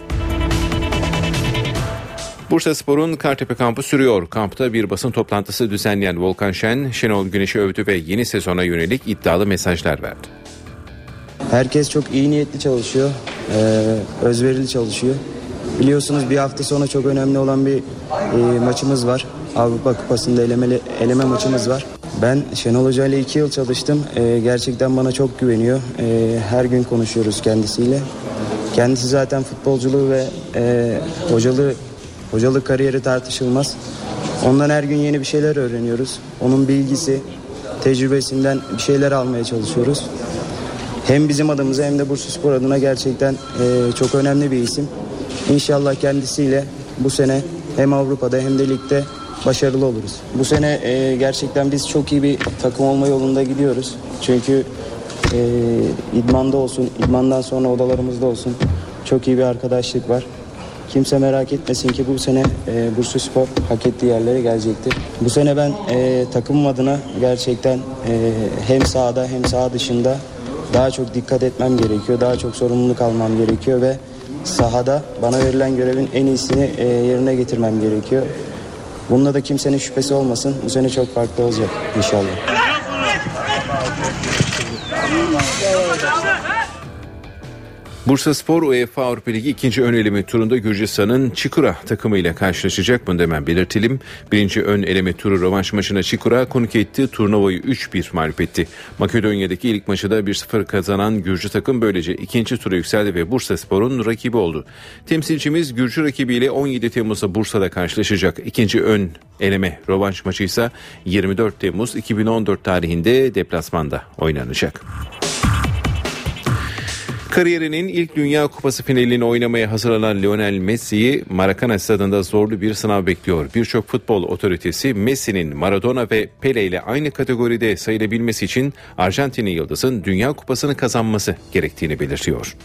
Bursa Spor'un Kartepe kampı sürüyor. Kampta bir basın toplantısı düzenleyen Volkan Şen, Şenol Güneş'i övdü ve yeni sezona yönelik iddialı mesajlar verdi. Herkes çok iyi niyetli çalışıyor, ee, özverili çalışıyor. Biliyorsunuz bir hafta sonra çok önemli olan bir e, maçımız var. Avrupa Kupası'nda elemeli, eleme maçımız var. Ben Şenol Hoca ile iki yıl çalıştım. Ee, gerçekten bana çok güveniyor. Ee, her gün konuşuyoruz kendisiyle. Kendisi zaten futbolculuğu ve e, hocalığı Hocalık kariyeri tartışılmaz. Ondan her gün yeni bir şeyler öğreniyoruz. Onun bilgisi, tecrübesinden bir şeyler almaya çalışıyoruz. Hem bizim adımıza hem de Bursa Spor adına gerçekten e, çok önemli bir isim. İnşallah kendisiyle bu sene hem Avrupa'da hem de ligde başarılı oluruz. Bu sene e, gerçekten biz çok iyi bir takım olma yolunda gidiyoruz. Çünkü e, idmanda olsun, idmandan sonra odalarımızda olsun çok iyi bir arkadaşlık var. Kimse merak etmesin ki bu sene e, Bursa Spor hak ettiği yerlere gelecektir. Bu sene ben e, takımım adına gerçekten e, hem sahada hem saha dışında daha çok dikkat etmem gerekiyor. Daha çok sorumluluk almam gerekiyor ve sahada bana verilen görevin en iyisini e, yerine getirmem gerekiyor. Bunda da kimsenin şüphesi olmasın. Bu sene çok farklı olacak inşallah. Bursa Spor UEFA Avrupa Ligi ikinci ön eleme turunda Gürcistan'ın Çikura takımıyla karşılaşacak. Bunu hemen belirtelim. Birinci ön eleme turu rövanş maçına Çikura konuk etti. Turnuvayı 3-1 mağlup etti. Makedonya'daki ilk maçı da 1-0 kazanan Gürcü takım böylece ikinci tura yükseldi ve Bursa Spor'un rakibi oldu. Temsilcimiz Gürcü rakibiyle 17 Temmuz'da Bursa'da karşılaşacak. İkinci ön eleme rövanş maçı ise 24 Temmuz 2014 tarihinde deplasmanda oynanacak. Kariyerinin ilk Dünya Kupası finalini oynamaya hazırlanan Lionel Messi'yi Maracana stadında zorlu bir sınav bekliyor. Birçok futbol otoritesi Messi'nin Maradona ve Pele ile aynı kategoride sayılabilmesi için Arjantinli yıldızın Dünya Kupası'nı kazanması gerektiğini belirtiyor.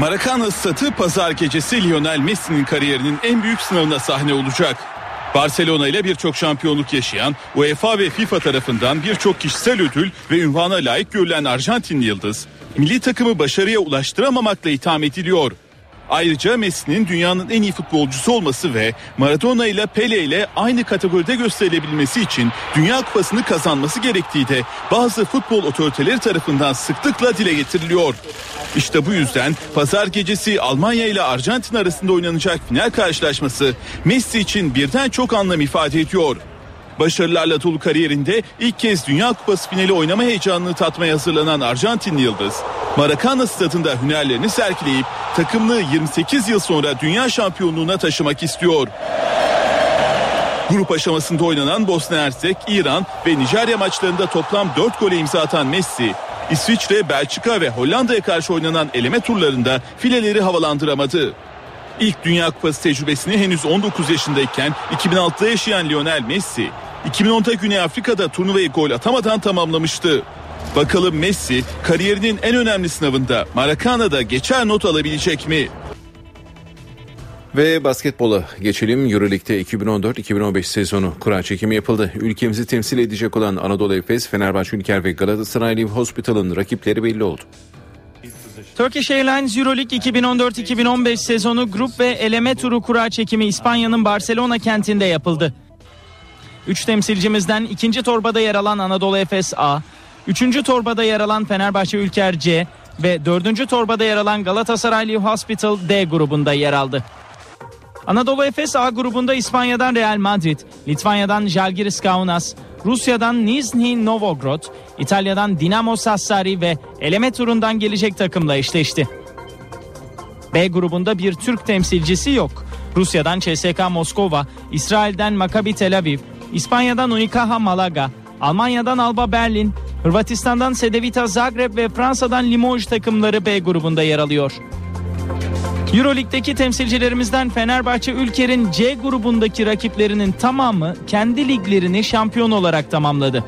Maracana Stadı pazar gecesi Lionel Messi'nin kariyerinin en büyük sınavına sahne olacak. Barcelona ile birçok şampiyonluk yaşayan, UEFA ve FIFA tarafından birçok kişisel ödül ve ünvana layık görülen Arjantinli yıldız, milli takımı başarıya ulaştıramamakla itham ediliyor. Ayrıca Messi'nin dünyanın en iyi futbolcusu olması ve Maradona ile Pele ile aynı kategoride gösterilebilmesi için Dünya Kupası'nı kazanması gerektiği de bazı futbol otoriteleri tarafından sıklıkla dile getiriliyor. İşte bu yüzden pazar gecesi Almanya ile Arjantin arasında oynanacak final karşılaşması Messi için birden çok anlam ifade ediyor. Başarılarla dolu kariyerinde ilk kez Dünya Kupası finali oynama heyecanını tatmaya hazırlanan Arjantinli Yıldız, Maracana stadında hünerlerini sergileyip takımını 28 yıl sonra dünya şampiyonluğuna taşımak istiyor. Grup aşamasında oynanan Bosna Hersek, İran ve Nijerya maçlarında toplam 4 gole imza atan Messi, İsviçre, Belçika ve Hollanda'ya karşı oynanan eleme turlarında fileleri havalandıramadı. İlk Dünya Kupası tecrübesini henüz 19 yaşındayken 2006'da yaşayan Lionel Messi, 2010'da Güney Afrika'da turnuvayı gol atamadan tamamlamıştı. Bakalım Messi kariyerinin en önemli sınavında Maracana'da geçer not alabilecek mi? Ve basketbola geçelim. Euroleague'de 2014-2015 sezonu kura çekimi yapıldı. Ülkemizi temsil edecek olan Anadolu Efes, Fenerbahçe Ülker ve Galatasaray Live Hospital'ın rakipleri belli oldu. Turkish Airlines Euroleague 2014-2015 sezonu grup ve eleme turu kura çekimi İspanya'nın Barcelona kentinde yapıldı. Üç temsilcimizden ikinci torbada yer alan Anadolu Efes A, üçüncü torbada yer alan Fenerbahçe Ülker C ve dördüncü torbada yer alan Galatasaray Live Hospital D grubunda yer aldı. Anadolu Efes A grubunda İspanya'dan Real Madrid, Litvanya'dan Žalgiris Kaunas, Rusya'dan Nizhny Novgorod, İtalya'dan Dinamo Sassari ve eleme turundan gelecek takımla eşleşti. B grubunda bir Türk temsilcisi yok. Rusya'dan CSKA Moskova, İsrail'den Maccabi Tel Aviv, İspanya'dan Unicaja Malaga, Almanya'dan Alba Berlin, Hırvatistan'dan Cedevita Zagreb ve Fransa'dan Limoges takımları B grubunda yer alıyor. Euroleague'deki temsilcilerimizden Fenerbahçe Ülker'in C grubundaki rakiplerinin tamamı kendi liglerini şampiyon olarak tamamladı.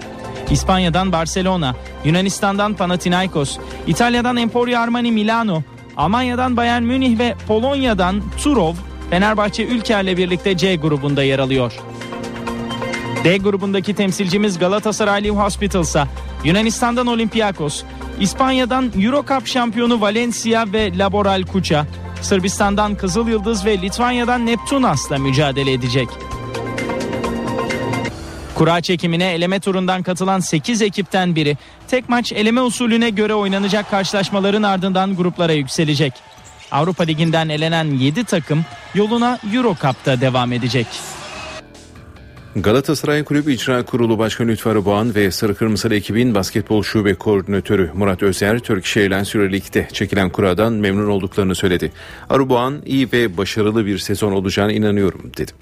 İspanya'dan Barcelona, Yunanistan'dan Panathinaikos, İtalya'dan Emporio Armani Milano, Almanya'dan Bayern Münih ve Polonya'dan Turov, Fenerbahçe Ülker'le birlikte C grubunda yer alıyor. D grubundaki temsilcimiz Galatasaray Live Hospitals'a, Yunanistan'dan Olympiakos, İspanya'dan Eurocup şampiyonu Valencia ve Laboral Kuça, Sırbistan'dan Kızıl Yıldız ve Litvanya'dan Neptunas'la mücadele edecek. Kura çekimine eleme turundan katılan 8 ekipten biri tek maç eleme usulüne göre oynanacak karşılaşmaların ardından gruplara yükselecek. Avrupa Ligi'nden elenen 7 takım yoluna Euro Cup'ta devam edecek. Galatasaray Kulübü İcra Kurulu Başkanı Lütfü Arıboğan ve Sarı Kırmızılı ekibin basketbol şube koordinatörü Murat Özer, Turkish Airlines Euroleague'de çekilen kuradan memnun olduklarını söyledi. Arıboğan iyi ve başarılı bir sezon olacağına inanıyorum dedi.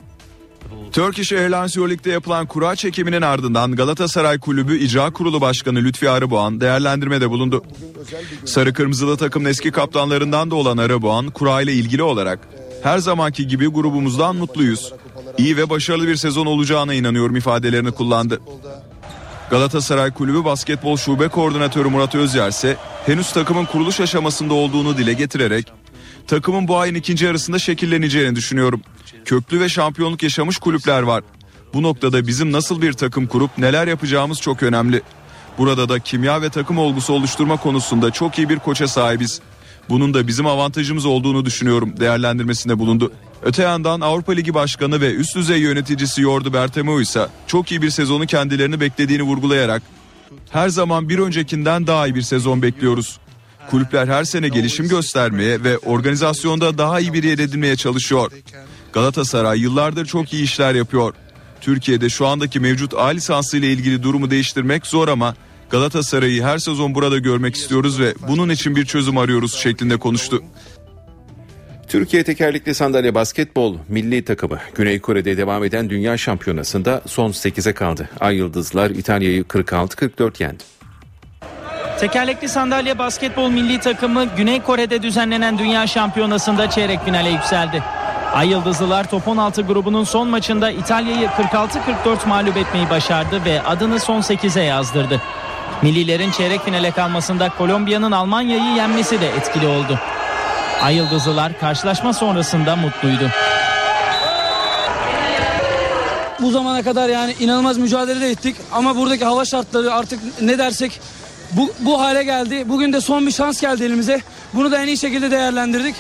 Turkish Airlines Euroleague'de yapılan kura çekiminin ardından Galatasaray Kulübü İcra Kurulu Başkanı Lütfi Arıboğan değerlendirmede bulundu. Sarı Kırmızılı takımın eski kaptanlarından da olan Arıboğan kura ile ilgili olarak her zamanki gibi grubumuzdan mutluyuz. İyi ve başarılı bir sezon olacağına inanıyorum ifadelerini kullandı. Galatasaray Kulübü Basketbol Şube Koordinatörü Murat Özyer ise henüz takımın kuruluş aşamasında olduğunu dile getirerek takımın bu ayın ikinci yarısında şekilleneceğini düşünüyorum. Köklü ve şampiyonluk yaşamış kulüpler var. Bu noktada bizim nasıl bir takım kurup neler yapacağımız çok önemli. Burada da kimya ve takım olgusu oluşturma konusunda çok iyi bir koça sahibiz. Bunun da bizim avantajımız olduğunu düşünüyorum değerlendirmesinde bulundu. Öte yandan Avrupa Ligi Başkanı ve üst düzey yöneticisi Yordu Bertomeu ise çok iyi bir sezonu kendilerini beklediğini vurgulayarak her zaman bir öncekinden daha iyi bir sezon bekliyoruz. Kulüpler her sene gelişim göstermeye ve organizasyonda daha iyi bir yer edinmeye çalışıyor. Galatasaray yıllardır çok iyi işler yapıyor. Türkiye'de şu andaki mevcut A lisansı ile ilgili durumu değiştirmek zor ama Galatasaray'ı her sezon burada görmek istiyoruz ve bunun için bir çözüm arıyoruz şeklinde konuştu. Türkiye tekerlekli sandalye basketbol milli takımı Güney Kore'de devam eden dünya şampiyonasında son 8'e kaldı. Ay Yıldızlar İtalya'yı 46-44 yendi. Tekerlekli sandalye basketbol milli takımı Güney Kore'de düzenlenen dünya şampiyonasında çeyrek finale yükseldi. Ay Yıldızlılar Top 16 grubunun son maçında İtalya'yı 46-44 mağlup etmeyi başardı ve adını son 8'e yazdırdı. Millilerin çeyrek finale kalmasında Kolombiya'nın Almanya'yı yenmesi de etkili oldu. Ay Yıldızlılar karşılaşma sonrasında mutluydu. bu zamana kadar yani inanılmaz mücadele de ettik. Ama buradaki hava şartları artık ne dersek bu, bu hale geldi. Bugün de son bir şans geldi elimize. Bunu da en iyi şekilde değerlendirdik.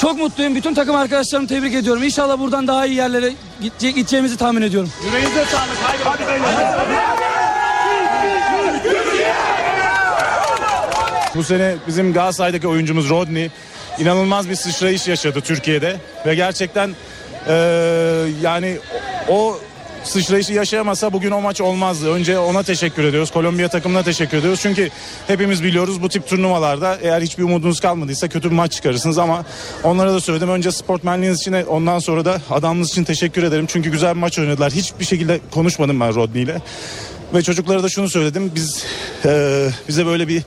Çok mutluyum. Bütün takım arkadaşlarımı tebrik ediyorum. İnşallah buradan daha iyi yerlere gidece- gideceğimizi tahmin ediyorum. Yüreğinize sağlık. Haydi, hadi beyler. Bu sene bizim Galatasaray'daki oyuncumuz Rodney inanılmaz bir sıçrayış yaşadı Türkiye'de ve gerçekten eee, yani o sıçrayışı yaşayamasa bugün o maç olmazdı. Önce ona teşekkür ediyoruz. Kolombiya takımına teşekkür ediyoruz. Çünkü hepimiz biliyoruz bu tip turnuvalarda eğer hiçbir umudunuz kalmadıysa kötü bir maç çıkarırsınız ama onlara da söyledim. Önce sportmenliğiniz için ondan sonra da adamınız için teşekkür ederim. Çünkü güzel bir maç oynadılar. Hiçbir şekilde konuşmadım ben Rodney ile. Ve çocuklara da şunu söyledim. Biz eee, bize böyle bir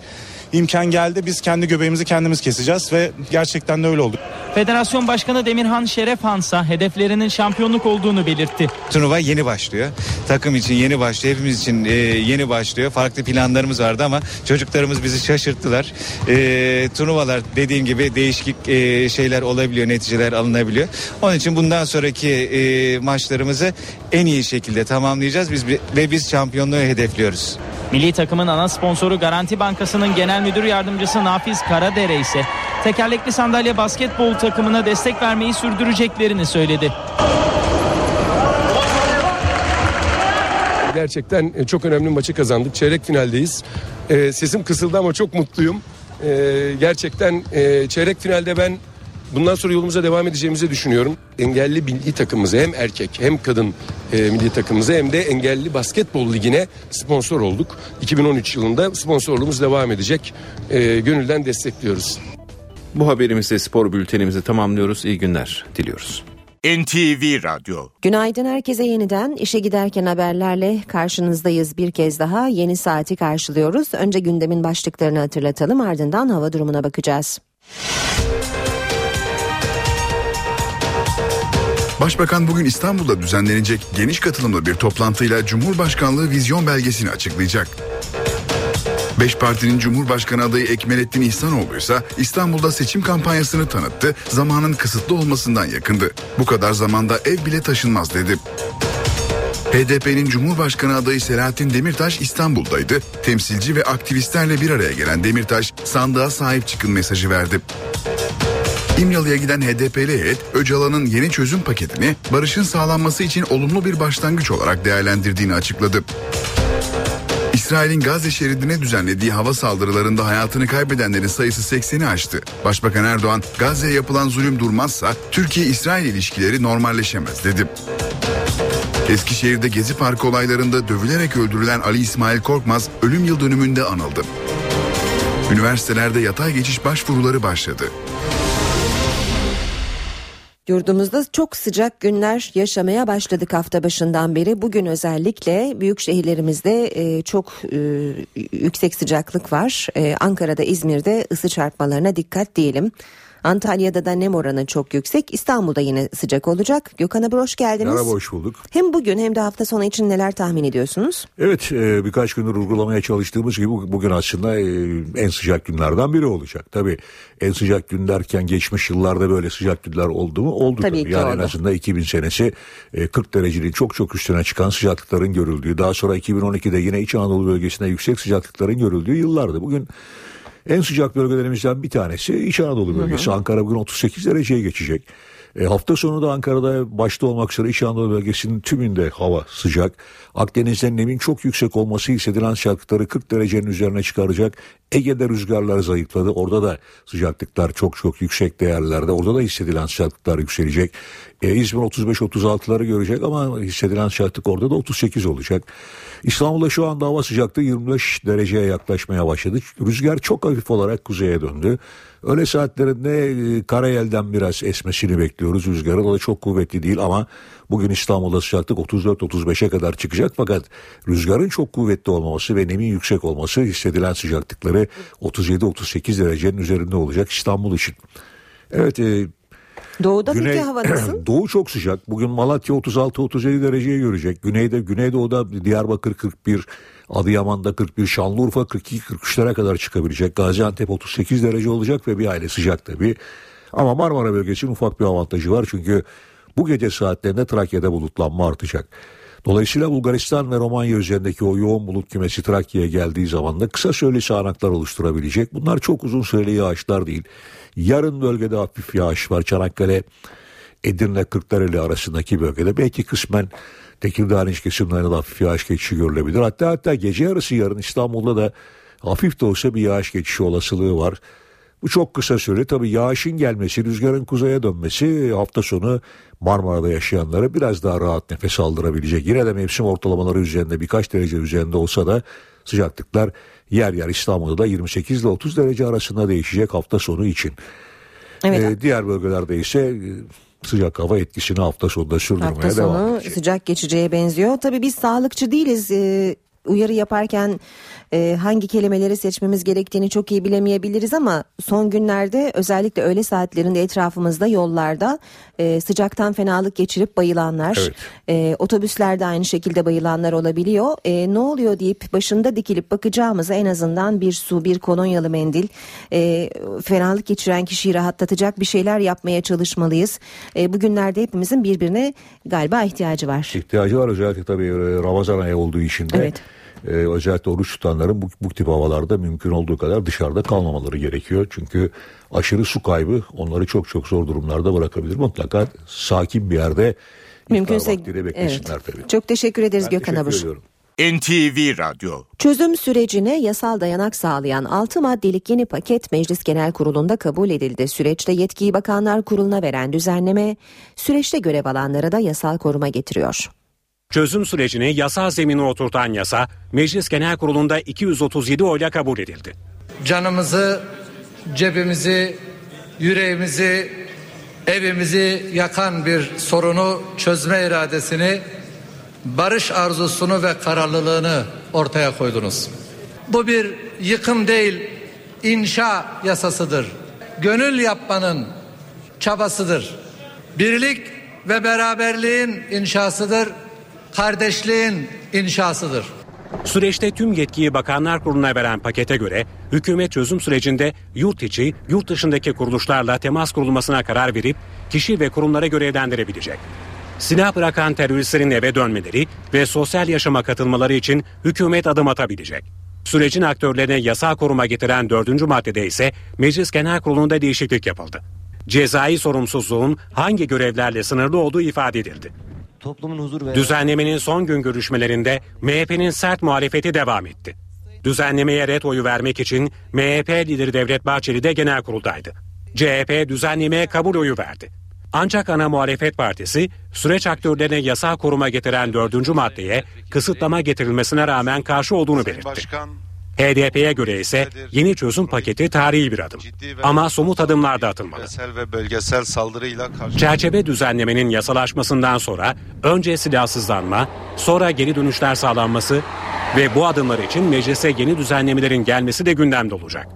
imkan geldi. Biz kendi göbeğimizi kendimiz keseceğiz ve gerçekten de öyle oldu. Federasyon Başkanı Demirhan Şerefhansa hedeflerinin şampiyonluk olduğunu belirtti. Turnuva yeni başlıyor. Takım için yeni başlıyor. Hepimiz için e, yeni başlıyor. Farklı planlarımız vardı ama çocuklarımız bizi şaşırttılar. E, turnuvalar dediğim gibi değişik e, şeyler olabiliyor, neticeler alınabiliyor. Onun için bundan sonraki e, maçlarımızı en iyi şekilde tamamlayacağız. Biz ve biz şampiyonluğu hedefliyoruz. Milli takımın ana sponsoru Garanti Bankası'nın genel müdür yardımcısı Nafiz Karadere ise tekerlekli sandalye basketbol takımına destek vermeyi sürdüreceklerini söyledi. Gerçekten e, çok önemli maçı kazandık. Çeyrek finaldeyiz. Ee, sesim kısıldı ama çok mutluyum. Ee, gerçekten e, çeyrek finalde ben bundan sonra yolumuza devam edeceğimizi düşünüyorum. Engelli milli takımımıza hem erkek hem kadın e, milli takımımıza hem de engelli basketbol ligine sponsor olduk. 2013 yılında sponsorluğumuz devam edecek. E, gönülden destekliyoruz. Bu haberimizle spor bültenimizi tamamlıyoruz. İyi günler diliyoruz. NTV Radyo Günaydın herkese yeniden işe giderken haberlerle karşınızdayız bir kez daha yeni saati karşılıyoruz. Önce gündemin başlıklarını hatırlatalım ardından hava durumuna bakacağız. Başbakan bugün İstanbul'da düzenlenecek geniş katılımlı bir toplantıyla Cumhurbaşkanlığı vizyon belgesini açıklayacak. Beş partinin Cumhurbaşkanı adayı Ekmelettin İhsanoğlu ise İstanbul'da seçim kampanyasını tanıttı, zamanın kısıtlı olmasından yakındı. Bu kadar zamanda ev bile taşınmaz dedi. HDP'nin Cumhurbaşkanı adayı Selahattin Demirtaş İstanbul'daydı. Temsilci ve aktivistlerle bir araya gelen Demirtaş sandığa sahip çıkın mesajı verdi. İmralı'ya giden HDP'li heyet Öcalan'ın yeni çözüm paketini barışın sağlanması için olumlu bir başlangıç olarak değerlendirdiğini açıkladı. İsrail'in Gazze şeridine düzenlediği hava saldırılarında hayatını kaybedenlerin sayısı 80'i aştı. Başbakan Erdoğan, Gazze'ye yapılan zulüm durmazsa Türkiye-İsrail ilişkileri normalleşemez dedi. Eskişehir'de Gezi Parkı olaylarında dövülerek öldürülen Ali İsmail Korkmaz ölüm yıl dönümünde anıldı. Üniversitelerde yatay geçiş başvuruları başladı. Yurdumuzda çok sıcak günler yaşamaya başladık hafta başından beri. Bugün özellikle büyük şehirlerimizde e, çok e, yüksek sıcaklık var. E, Ankara'da, İzmir'de ısı çarpmalarına dikkat diyelim. Antalya'da da nem oranı çok yüksek. İstanbul'da yine sıcak olacak. Gökhan Abur hoş geldiniz. Merhaba hoş bulduk. Hem bugün hem de hafta sonu için neler tahmin ediyorsunuz? Evet e, birkaç gündür uygulamaya çalıştığımız gibi bugün aslında e, en sıcak günlerden biri olacak. Tabii en sıcak gün derken geçmiş yıllarda böyle sıcak günler oldu mu? Oldu Tabii tabii. ki Yani en oldu. azından 2000 senesi e, 40 derecenin çok çok üstüne çıkan sıcaklıkların görüldüğü. Daha sonra 2012'de yine İç Anadolu bölgesinde yüksek sıcaklıkların görüldüğü yıllardı. Bugün en sıcak bölgelerimizden bir tanesi İç Anadolu bölgesi. Ankara bugün 38 dereceye geçecek. E, hafta sonu da Ankara'da başta olmak üzere İç Anadolu bölgesinin tümünde hava sıcak. Akdeniz'de nemin çok yüksek olması hissedilen sıcaklıkları 40 derecenin üzerine çıkaracak. Ege'de rüzgarlar zayıfladı. Orada da sıcaklıklar çok çok yüksek değerlerde. Orada da hissedilen sıcaklıklar yükselecek. E, İzmir 35-36'ları görecek ama hissedilen sıcaklık orada da 38 olacak. İstanbul'da şu anda hava sıcaklığı 25 dereceye yaklaşmaya başladı. Rüzgar çok hafif olarak kuzeye döndü. Öğle saatlerinde e, Karayel'den biraz esmesini bekliyoruz. Rüzgarı o da çok kuvvetli değil ama bugün İstanbul'da sıcaklık 34-35'e kadar çıkacak. Fakat rüzgarın çok kuvvetli olmaması ve nemin yüksek olması hissedilen sıcaklıkları 37-38 derecenin üzerinde olacak İstanbul için. Evet e, Doğuda Güney- peki hava nasıl? Doğu çok sıcak. Bugün Malatya 36-37 dereceye görecek. Güneyde, Güneydoğu'da Diyarbakır 41, Adıyaman'da 41, Şanlıurfa 42-43'lere kadar çıkabilecek. Gaziantep 38 derece olacak ve bir aile sıcak tabii. Ama Marmara bölgesinin ufak bir avantajı var çünkü Bu gece saatlerinde Trakya'da bulutlanma artacak. Dolayısıyla Bulgaristan ve Romanya üzerindeki o yoğun bulut kümesi Trakya'ya geldiği zaman da kısa süreli sağanaklar oluşturabilecek. Bunlar çok uzun süreli yağışlar değil. Yarın bölgede hafif yağış var. Çanakkale, Edirne, Kırklareli arasındaki bölgede belki kısmen Tekirdağ iç kesimlerinde hafif yağış geçişi görülebilir. Hatta hatta gece yarısı yarın İstanbul'da da hafif de olsa bir yağış geçişi olasılığı var. Bu çok kısa süre tabii yağışın gelmesi, rüzgarın kuzeye dönmesi hafta sonu Marmara'da yaşayanlara biraz daha rahat nefes aldırabilecek. Yine de mevsim ortalamaları üzerinde birkaç derece üzerinde olsa da sıcaklıklar yer yer İstanbul'da da 28 ile 30 derece arasında değişecek hafta sonu için. Evet. Ee, diğer bölgelerde ise e, sıcak hava etkisini hafta sonunda sürdürmeye Hafta devam sonu edecek. sıcak geçeceğe benziyor. Tabii biz sağlıkçı değiliz. Ee, uyarı yaparken e, hangi kelimeleri seçmemiz gerektiğini çok iyi bilemeyebiliriz ama son günlerde özellikle öğle saatlerinde etrafımızda yollarda e, sıcaktan fenalık geçirip bayılanlar, Evet. e, otobüslerde aynı şekilde bayılanlar olabiliyor. E, ne oluyor deyip başında dikilip bakacağımıza en azından bir su, bir kolonyalı mendil, e, fenalık geçiren kişiyi rahatlatacak bir şeyler yapmaya çalışmalıyız. E, bugünlerde hepimizin birbirine galiba ihtiyacı var. İhtiyacı var özellikle tabii e, Ramazan ayı olduğu için de. Evet. E, özellikle oruç tutanların bu, bu tip havalarda mümkün olduğu kadar dışarıda kalmamaları gerekiyor. Çünkü aşırı su kaybı onları çok çok zor durumlarda bırakabilir. Mutlaka sakin bir yerde Mümkünse iftar vaktiyle beklesinler evet. tabii. Çok teşekkür ederiz Ben Gökhan Abur. NTV Radyo Çözüm sürecine yasal dayanak sağlayan 6 maddelik yeni paket Meclis Genel Kurulu'nda kabul edildi. Süreçte yetkiyi Bakanlar Kurulu'na veren düzenleme süreçte görev alanlara da yasal koruma getiriyor. Çözüm sürecini yasal zemine oturtan yasa Meclis Genel Kurulu'nda 237 oyla kabul edildi. Canımızı, cebimizi, yüreğimizi, evimizi yakan bir sorunu çözme iradesini, barış arzusunu ve kararlılığını ortaya koydunuz. Bu bir yıkım değil, inşa yasasıdır. Gönül yapmanın çabasıdır. Birlik ve beraberliğin inşasıdır. Kardeşliğin inşasıdır. Süreçte tüm yetkiyi Bakanlar Kurulu'na veren pakete göre hükümet çözüm sürecinde yurt içi, yurt dışındaki kuruluşlarla temas kurulmasına karar verip kişi ve kurumlara görevlendirebilecek. Silah bırakan teröristlerin eve dönmeleri ve sosyal yaşama katılmaları için hükümet adım atabilecek. Sürecin aktörlerine yasal koruma getiren dördüncü maddede ise Meclis Genel Kurulu'nda değişiklik yapıldı. Cezai sorumsuzluğun hangi görevlerle sınırlı olduğu ifade edildi. Toplumun huzur ve Düzenlemenin son gün görüşmelerinde MHP'nin sert muhalefeti devam etti. Düzenlemeye red oyu vermek için MHP lideri Devlet Bahçeli de genel kuruldaydı. CHP düzenlemeye kabul oyu verdi. Ancak ana muhalefet partisi süreç aktörlerine yasal koruma getiren dördüncü maddeye kısıtlama getirilmesine rağmen karşı olduğunu belirtti. HDP'ye göre ise yeni çözüm paketi tarihi bir adım. Ama somut adımlar da atılmalı. Ve bölgesel saldırıyla karşı Çerçeve düzenlemenin yasalaşmasından sonra önce silahsızlanma, sonra geri dönüşler sağlanması ve bu adımlar için meclise yeni düzenlemelerin gelmesi de gündemde olacak.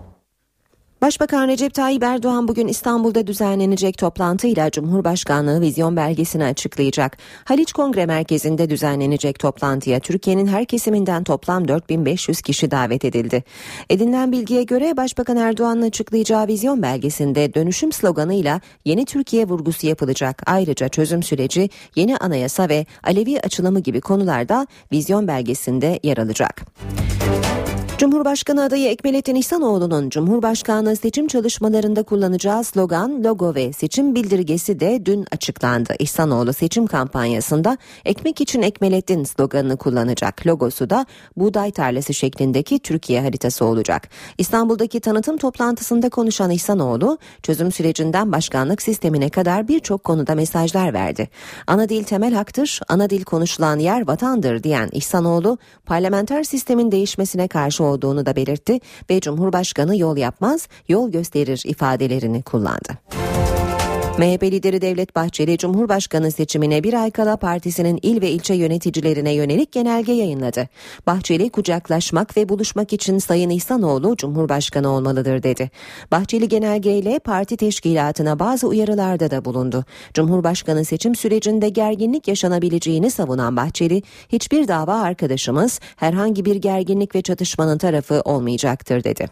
Başbakan Recep Tayyip Erdoğan bugün İstanbul'da düzenlenecek toplantıyla Cumhurbaşkanlığı vizyon belgesini açıklayacak. Haliç Kongre Merkezi'nde düzenlenecek toplantıya Türkiye'nin her kesiminden toplam 4500 kişi davet edildi. Edinilen bilgiye göre Başbakan Erdoğan'ın açıklayacağı vizyon belgesinde dönüşüm sloganıyla yeni Türkiye vurgusu yapılacak. Ayrıca çözüm süreci, yeni anayasa ve Alevi açılımı gibi konularda vizyon belgesinde yer alacak. Cumhurbaşkanı adayı Ekmelettin İhsanoğlu'nun Cumhurbaşkanlığı seçim çalışmalarında kullanacağı slogan, logo ve seçim bildirgesi de dün açıklandı. İhsanoğlu seçim kampanyasında ekmek için Ekmelettin sloganını kullanacak. Logosu da buğday tarlası şeklindeki Türkiye haritası olacak. İstanbul'daki tanıtım toplantısında konuşan İhsanoğlu, çözüm sürecinden başkanlık sistemine kadar birçok konuda mesajlar verdi. Ana dil temel haktır, ana dil konuşulan yer vatandır diyen İhsanoğlu, parlamenter sistemin değişmesine karşı olduğunu da belirtti ve Cumhurbaşkanı yol yapmaz, yol gösterir ifadelerini kullandı. MHP lideri Devlet Bahçeli Cumhurbaşkanı seçimine bir ay kala partisinin il ve ilçe yöneticilerine yönelik genelge yayınladı. Bahçeli kucaklaşmak ve buluşmak için Sayın İhsanoğlu Cumhurbaşkanı olmalıdır dedi. Bahçeli genelgeyle parti teşkilatına bazı uyarılarda da bulundu. Cumhurbaşkanı seçim sürecinde gerginlik yaşanabileceğini savunan Bahçeli, hiçbir dava arkadaşımız herhangi bir gerginlik ve çatışmanın tarafı olmayacaktır dedi.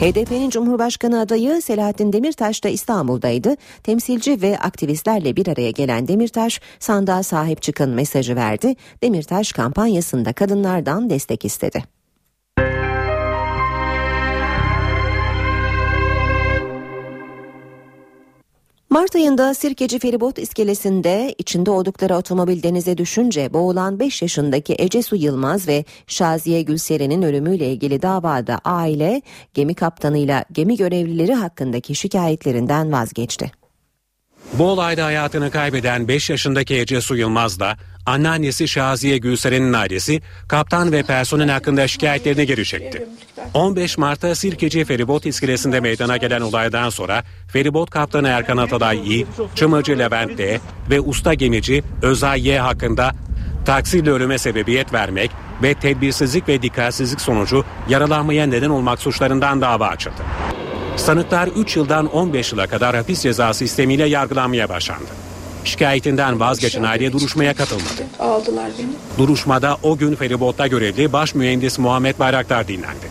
HDP'nin Cumhurbaşkanı adayı Selahattin Demirtaş da İstanbul'daydı. Temsilci ve aktivistlerle bir araya gelen Demirtaş sandığa sahip çıkın mesajı verdi. Demirtaş kampanyasında kadınlardan destek istedi. Mart ayında Sirkeci Feribot iskelesinde içinde oldukları otomobil denize düşünce boğulan 5 yaşındaki Ecesu Yılmaz ve Şaziye Gülseren'in ölümüyle ilgili davada aile gemi kaptanıyla gemi görevlileri hakkındaki şikayetlerinden vazgeçti. Bu olayda hayatını kaybeden 5 yaşındaki Ece Su Yılmaz da anneannesi Şaziye Gülseren'in ailesi kaptan ve personel hakkında şikayetlerini geri çekti. 15 Mart'ta Sirkeci Feribot iskelesinde meydana gelen olaydan sonra feribot kaptanı Erkan Atalay İ, çımacı Levent D ve usta gemici Özay Y hakkında taksiyle ölüme sebebiyet vermek ve tedbirsizlik ve dikkatsizlik sonucu yaralanmaya neden olmak suçlarından dava açıldı. Sanıklar 3 yıldan 15 yıla kadar hapis cezası sistemiyle yargılanmaya başlandı. Şikayetinden vazgeçen aile duruşmaya katılmadı. Aldılar beni. Duruşmada o gün feribotta görevli baş mühendis Muhammed Bayraktar dinlendi.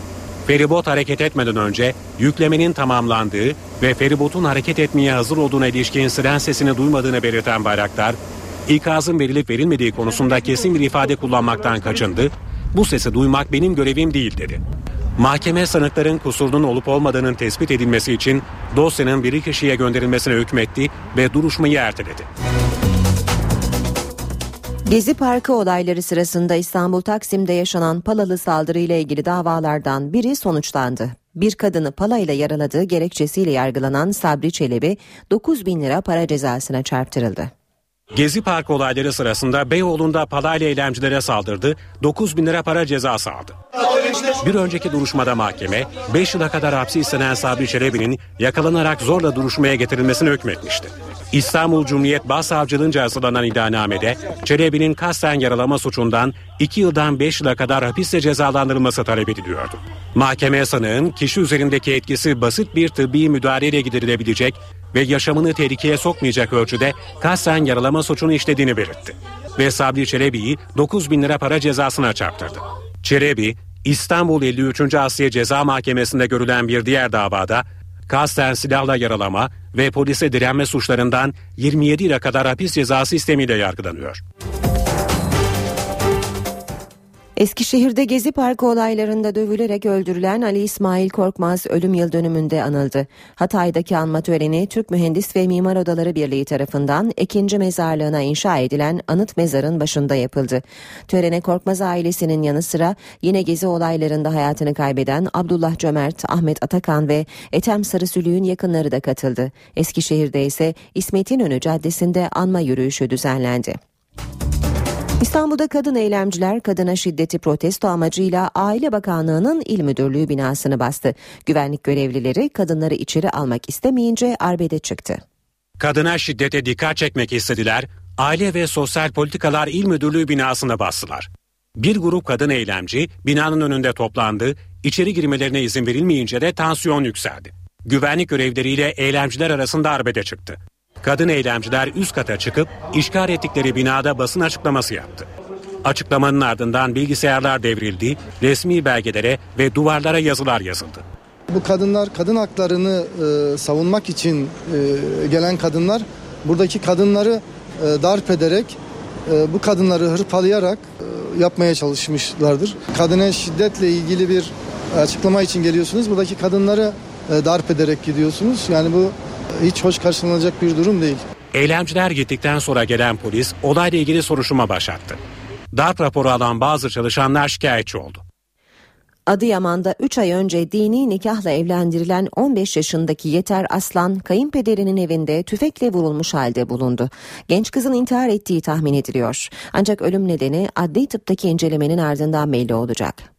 Feribot hareket etmeden önce yüklemenin tamamlandığı ve feribotun hareket etmeye hazır olduğuna ilişkin siren sesini duymadığını belirten Bayraktar, ikazın verilip verilmediği konusunda kesin bir ifade kullanmaktan kaçındı, bu sesi duymak benim görevim değil dedi. Mahkeme sanıkların kusurunun olup olmadığının tespit edilmesi için dosyanın bir kişiye gönderilmesine hükmetti ve duruşmayı erteledi. Gezi Parkı olayları sırasında İstanbul Taksim'de yaşanan palalı saldırıyla ilgili davalardan biri sonuçlandı. Bir kadını palayla yaraladığı gerekçesiyle yargılanan Sabri Çelebi 9 bin lira para cezasına çarptırıldı. Gezi Parkı olayları sırasında Beyoğlu'nda palayla eylemcilere saldırdı, 9 bin lira para cezası aldı. Bir önceki duruşmada mahkeme 5 yıla kadar hapsi istenen Sabri Çelebi'nin yakalanarak zorla duruşmaya getirilmesine hükmetmişti. İstanbul Cumhuriyet Başsavcılığınca hazırlanan iddianamede Çelebi'nin kasten yaralama suçundan 2 yıldan 5 yıla kadar hapiste cezalandırılması talep ediliyordu. Mahkeme sanığın kişi üzerindeki etkisi basit bir tıbbi müdahaleyle giderilebilecek ve yaşamını tehlikeye sokmayacak ölçüde kasten yaralama suçunu işlediğini belirtti. Ve Sabri Çelebi'yi 9 bin lira para cezasına çarptırdı. Çelebi, İstanbul 53. Asya Ceza Mahkemesi'nde görülen bir diğer davada kasten silahla yaralama ve polise direnme suçlarından 27 yıla kadar hapis cezası istemiyle yargılanıyor. Eskişehir'de Gezi Parkı olaylarında dövülerek öldürülen Ali İsmail Korkmaz ölüm yıl dönümünde anıldı. Hatay'daki anma töreni Türk Mühendis ve Mimar Odaları Birliği tarafından ikinci mezarlığına inşa edilen anıt mezarın başında yapıldı. Törene Korkmaz ailesinin yanı sıra yine Gezi olaylarında hayatını kaybeden Abdullah Cömert, Ahmet Atakan ve Ethem Sarısülüğün yakınları da katıldı. Eskişehir'de ise İsmet İnönü Caddesi'nde anma yürüyüşü düzenlendi. İstanbul'da kadın eylemciler kadına şiddeti protesto amacıyla Aile Bakanlığı'nın il müdürlüğü binasını bastı. Güvenlik görevlileri kadınları içeri almak istemeyince arbede çıktı. Kadına şiddete dikkat çekmek istediler, Aile ve Sosyal Politikalar İl Müdürlüğü binasına bastılar. Bir grup kadın eylemci binanın önünde toplandı, içeri girmelerine izin verilmeyince de tansiyon yükseldi. Güvenlik görevleriyle eylemciler arasında arbede çıktı. Kadın eylemciler üst kata çıkıp işgal ettikleri binada basın açıklaması yaptı. Açıklamanın ardından bilgisayarlar devrildi, resmi belgelere ve duvarlara yazılar yazıldı. Bu kadınlar kadın haklarını e, savunmak için e, gelen kadınlar buradaki kadınları e, darp ederek e, bu kadınları hırpalayarak e, yapmaya çalışmışlardır. Kadına şiddetle ilgili bir açıklama için geliyorsunuz. Buradaki kadınları e, darp ederek gidiyorsunuz. Yani bu hiç hoş karşılanacak bir durum değil. Eylemciler gittikten sonra gelen polis olayla ilgili soruşturma başlattı. Darp raporu alan bazı çalışanlar şikayetçi oldu. Adıyaman'da 3 ay önce dini nikahla evlendirilen 15 yaşındaki Yeter Aslan kayınpederinin evinde tüfekle vurulmuş halde bulundu. Genç kızın intihar ettiği tahmin ediliyor. Ancak ölüm nedeni adli tıptaki incelemenin ardından belli olacak.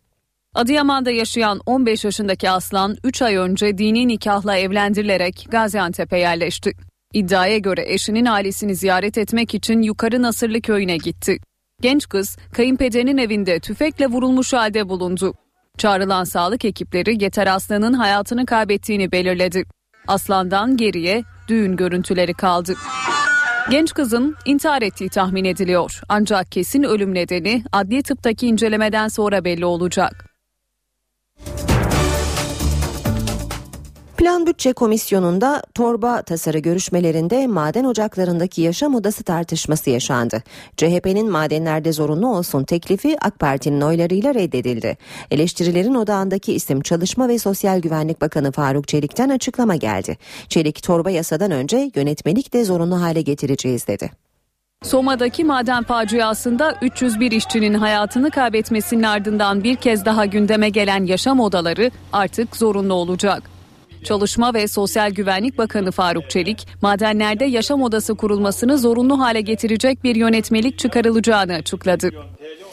Adıyaman'da yaşayan 15 yaşındaki Aslan 3 ay önce dini nikahla evlendirilerek Gaziantep'e yerleşti. İddiaya göre eşinin ailesini ziyaret etmek için Yukarı Nasırlı köyüne gitti. Genç kız kayınpederinin evinde tüfekle vurulmuş halde bulundu. Çağrılan sağlık ekipleri Yeter Aslan'ın hayatını kaybettiğini belirledi. Aslan'dan geriye düğün görüntüleri kaldı. Genç kızın intihar ettiği tahmin ediliyor. Ancak kesin ölüm nedeni adli tıptaki incelemeden sonra belli olacak. Plan Bütçe Komisyonu'nda torba tasarı görüşmelerinde maden ocaklarındaki yaşam odası tartışması yaşandı. CHP'nin madenlerde zorunlu olsun teklifi AK Parti'nin oylarıyla reddedildi. Eleştirilerin odağındaki isim Çalışma ve Sosyal Güvenlik Bakanı Faruk Çelik'ten açıklama geldi. Çelik torba yasadan önce yönetmelik de zorunlu hale getireceğiz dedi. Soma'daki maden faciasında 301 işçinin hayatını kaybetmesinin ardından bir kez daha gündeme gelen yaşam odaları artık zorunlu olacak. Çalışma ve Sosyal Güvenlik Bakanı Faruk Çelik, madenlerde yaşam odası kurulmasını zorunlu hale getirecek bir yönetmelik çıkarılacağını açıkladı.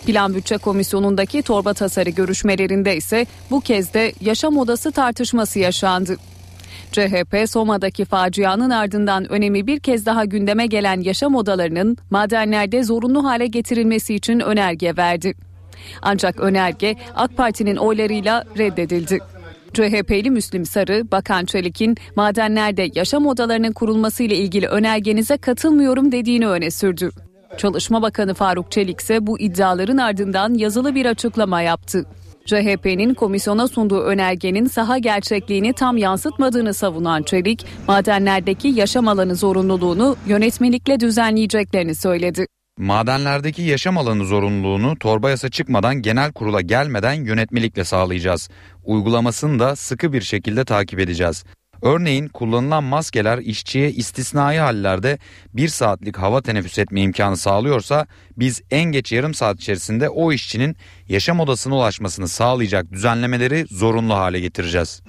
Plan Bütçe Komisyonu'ndaki torba tasarı görüşmelerinde ise bu kez de yaşam odası tartışması yaşandı. CHP Soma'daki facianın ardından önemi bir kez daha gündeme gelen yaşam odalarının madenlerde zorunlu hale getirilmesi için önerge verdi. Ancak önerge AK Parti'nin oylarıyla reddedildi. CHP'li Müslim Sarı, Bakan Çelik'in madenlerde yaşam odalarının kurulması ile ilgili önergenize katılmıyorum dediğini öne sürdü. Çalışma Bakanı Faruk Çelik ise bu iddiaların ardından yazılı bir açıklama yaptı. CHP'nin komisyona sunduğu önergenin saha gerçekliğini tam yansıtmadığını savunan Çelik, madenlerdeki yaşam alanı zorunluluğunu yönetmelikle düzenleyeceklerini söyledi. Madenlerdeki yaşam alanı zorunluluğunu torba yasa çıkmadan genel kurula gelmeden yönetmelikle sağlayacağız. Uygulamasını da sıkı bir şekilde takip edeceğiz. Örneğin kullanılan maskeler işçiye istisnai hallerde bir saatlik hava teneffüs etme imkanı sağlıyorsa biz en geç yarım saat içerisinde o işçinin yaşam odasına ulaşmasını sağlayacak düzenlemeleri zorunlu hale getireceğiz.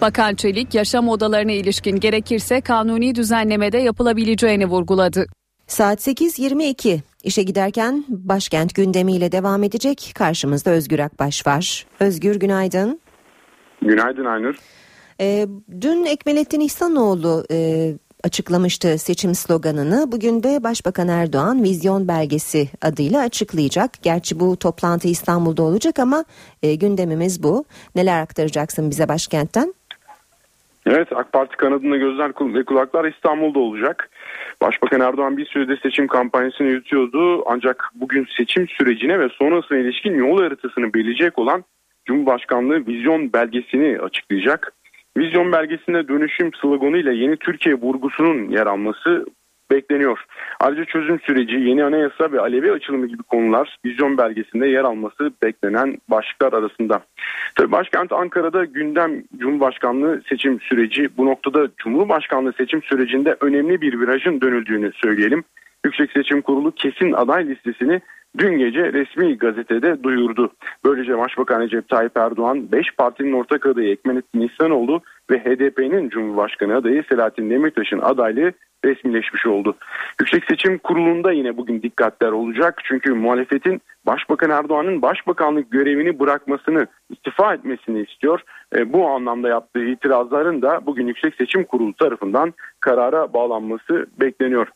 Bakan Çelik yaşam odalarına ilişkin gerekirse kanuni düzenlemede yapılabileceğini vurguladı. Saat 8.22 işe giderken başkent gündemiyle devam edecek. Karşımızda Özgür Akbaş var. Özgür günaydın. Günaydın Aynur. E, dün Ekmelettin İhsanoğlu e, açıklamıştı seçim sloganını. Bugün de Başbakan Erdoğan vizyon belgesi adıyla açıklayacak. Gerçi bu toplantı İstanbul'da olacak ama e, gündemimiz bu. Neler aktaracaksın bize başkentten? Evet AK Parti kanadında gözler ve kulaklar İstanbul'da olacak. Başbakan Erdoğan bir sürede seçim kampanyasını yürütüyordu ancak bugün seçim sürecine ve sonrasına ilişkin yol haritasını belirleyecek olan Cumhurbaşkanlığı vizyon belgesini açıklayacak. Vizyon belgesinde dönüşüm sloganıyla yeni Türkiye vurgusunun yer alması bekleniyor. Ayrıca çözüm süreci, yeni anayasa ve Alevi açılımı gibi konular vizyon belgesinde yer alması beklenen başlıklar arasında. Tabii başkent Ankara'da gündem Cumhurbaşkanlığı seçim süreci. Bu noktada Cumhurbaşkanlığı seçim sürecinde önemli bir virajın dönüldüğünü söyleyelim. Yüksek Seçim Kurulu kesin aday listesini dün gece resmi gazetede duyurdu. Böylece Başbakan Recep Tayyip Erdoğan 5 partinin ortak adayı Ekmenettin İhsanoğlu ve HDP'nin Cumhurbaşkanı adayı Selahattin Demirtaş'ın adaylığı resmileşmiş oldu. Yüksek Seçim Kurulu'nda yine bugün dikkatler olacak. Çünkü muhalefetin Başbakan Erdoğan'ın başbakanlık görevini bırakmasını, istifa etmesini istiyor. E, bu anlamda yaptığı itirazların da bugün Yüksek Seçim Kurulu tarafından karara bağlanması bekleniyor.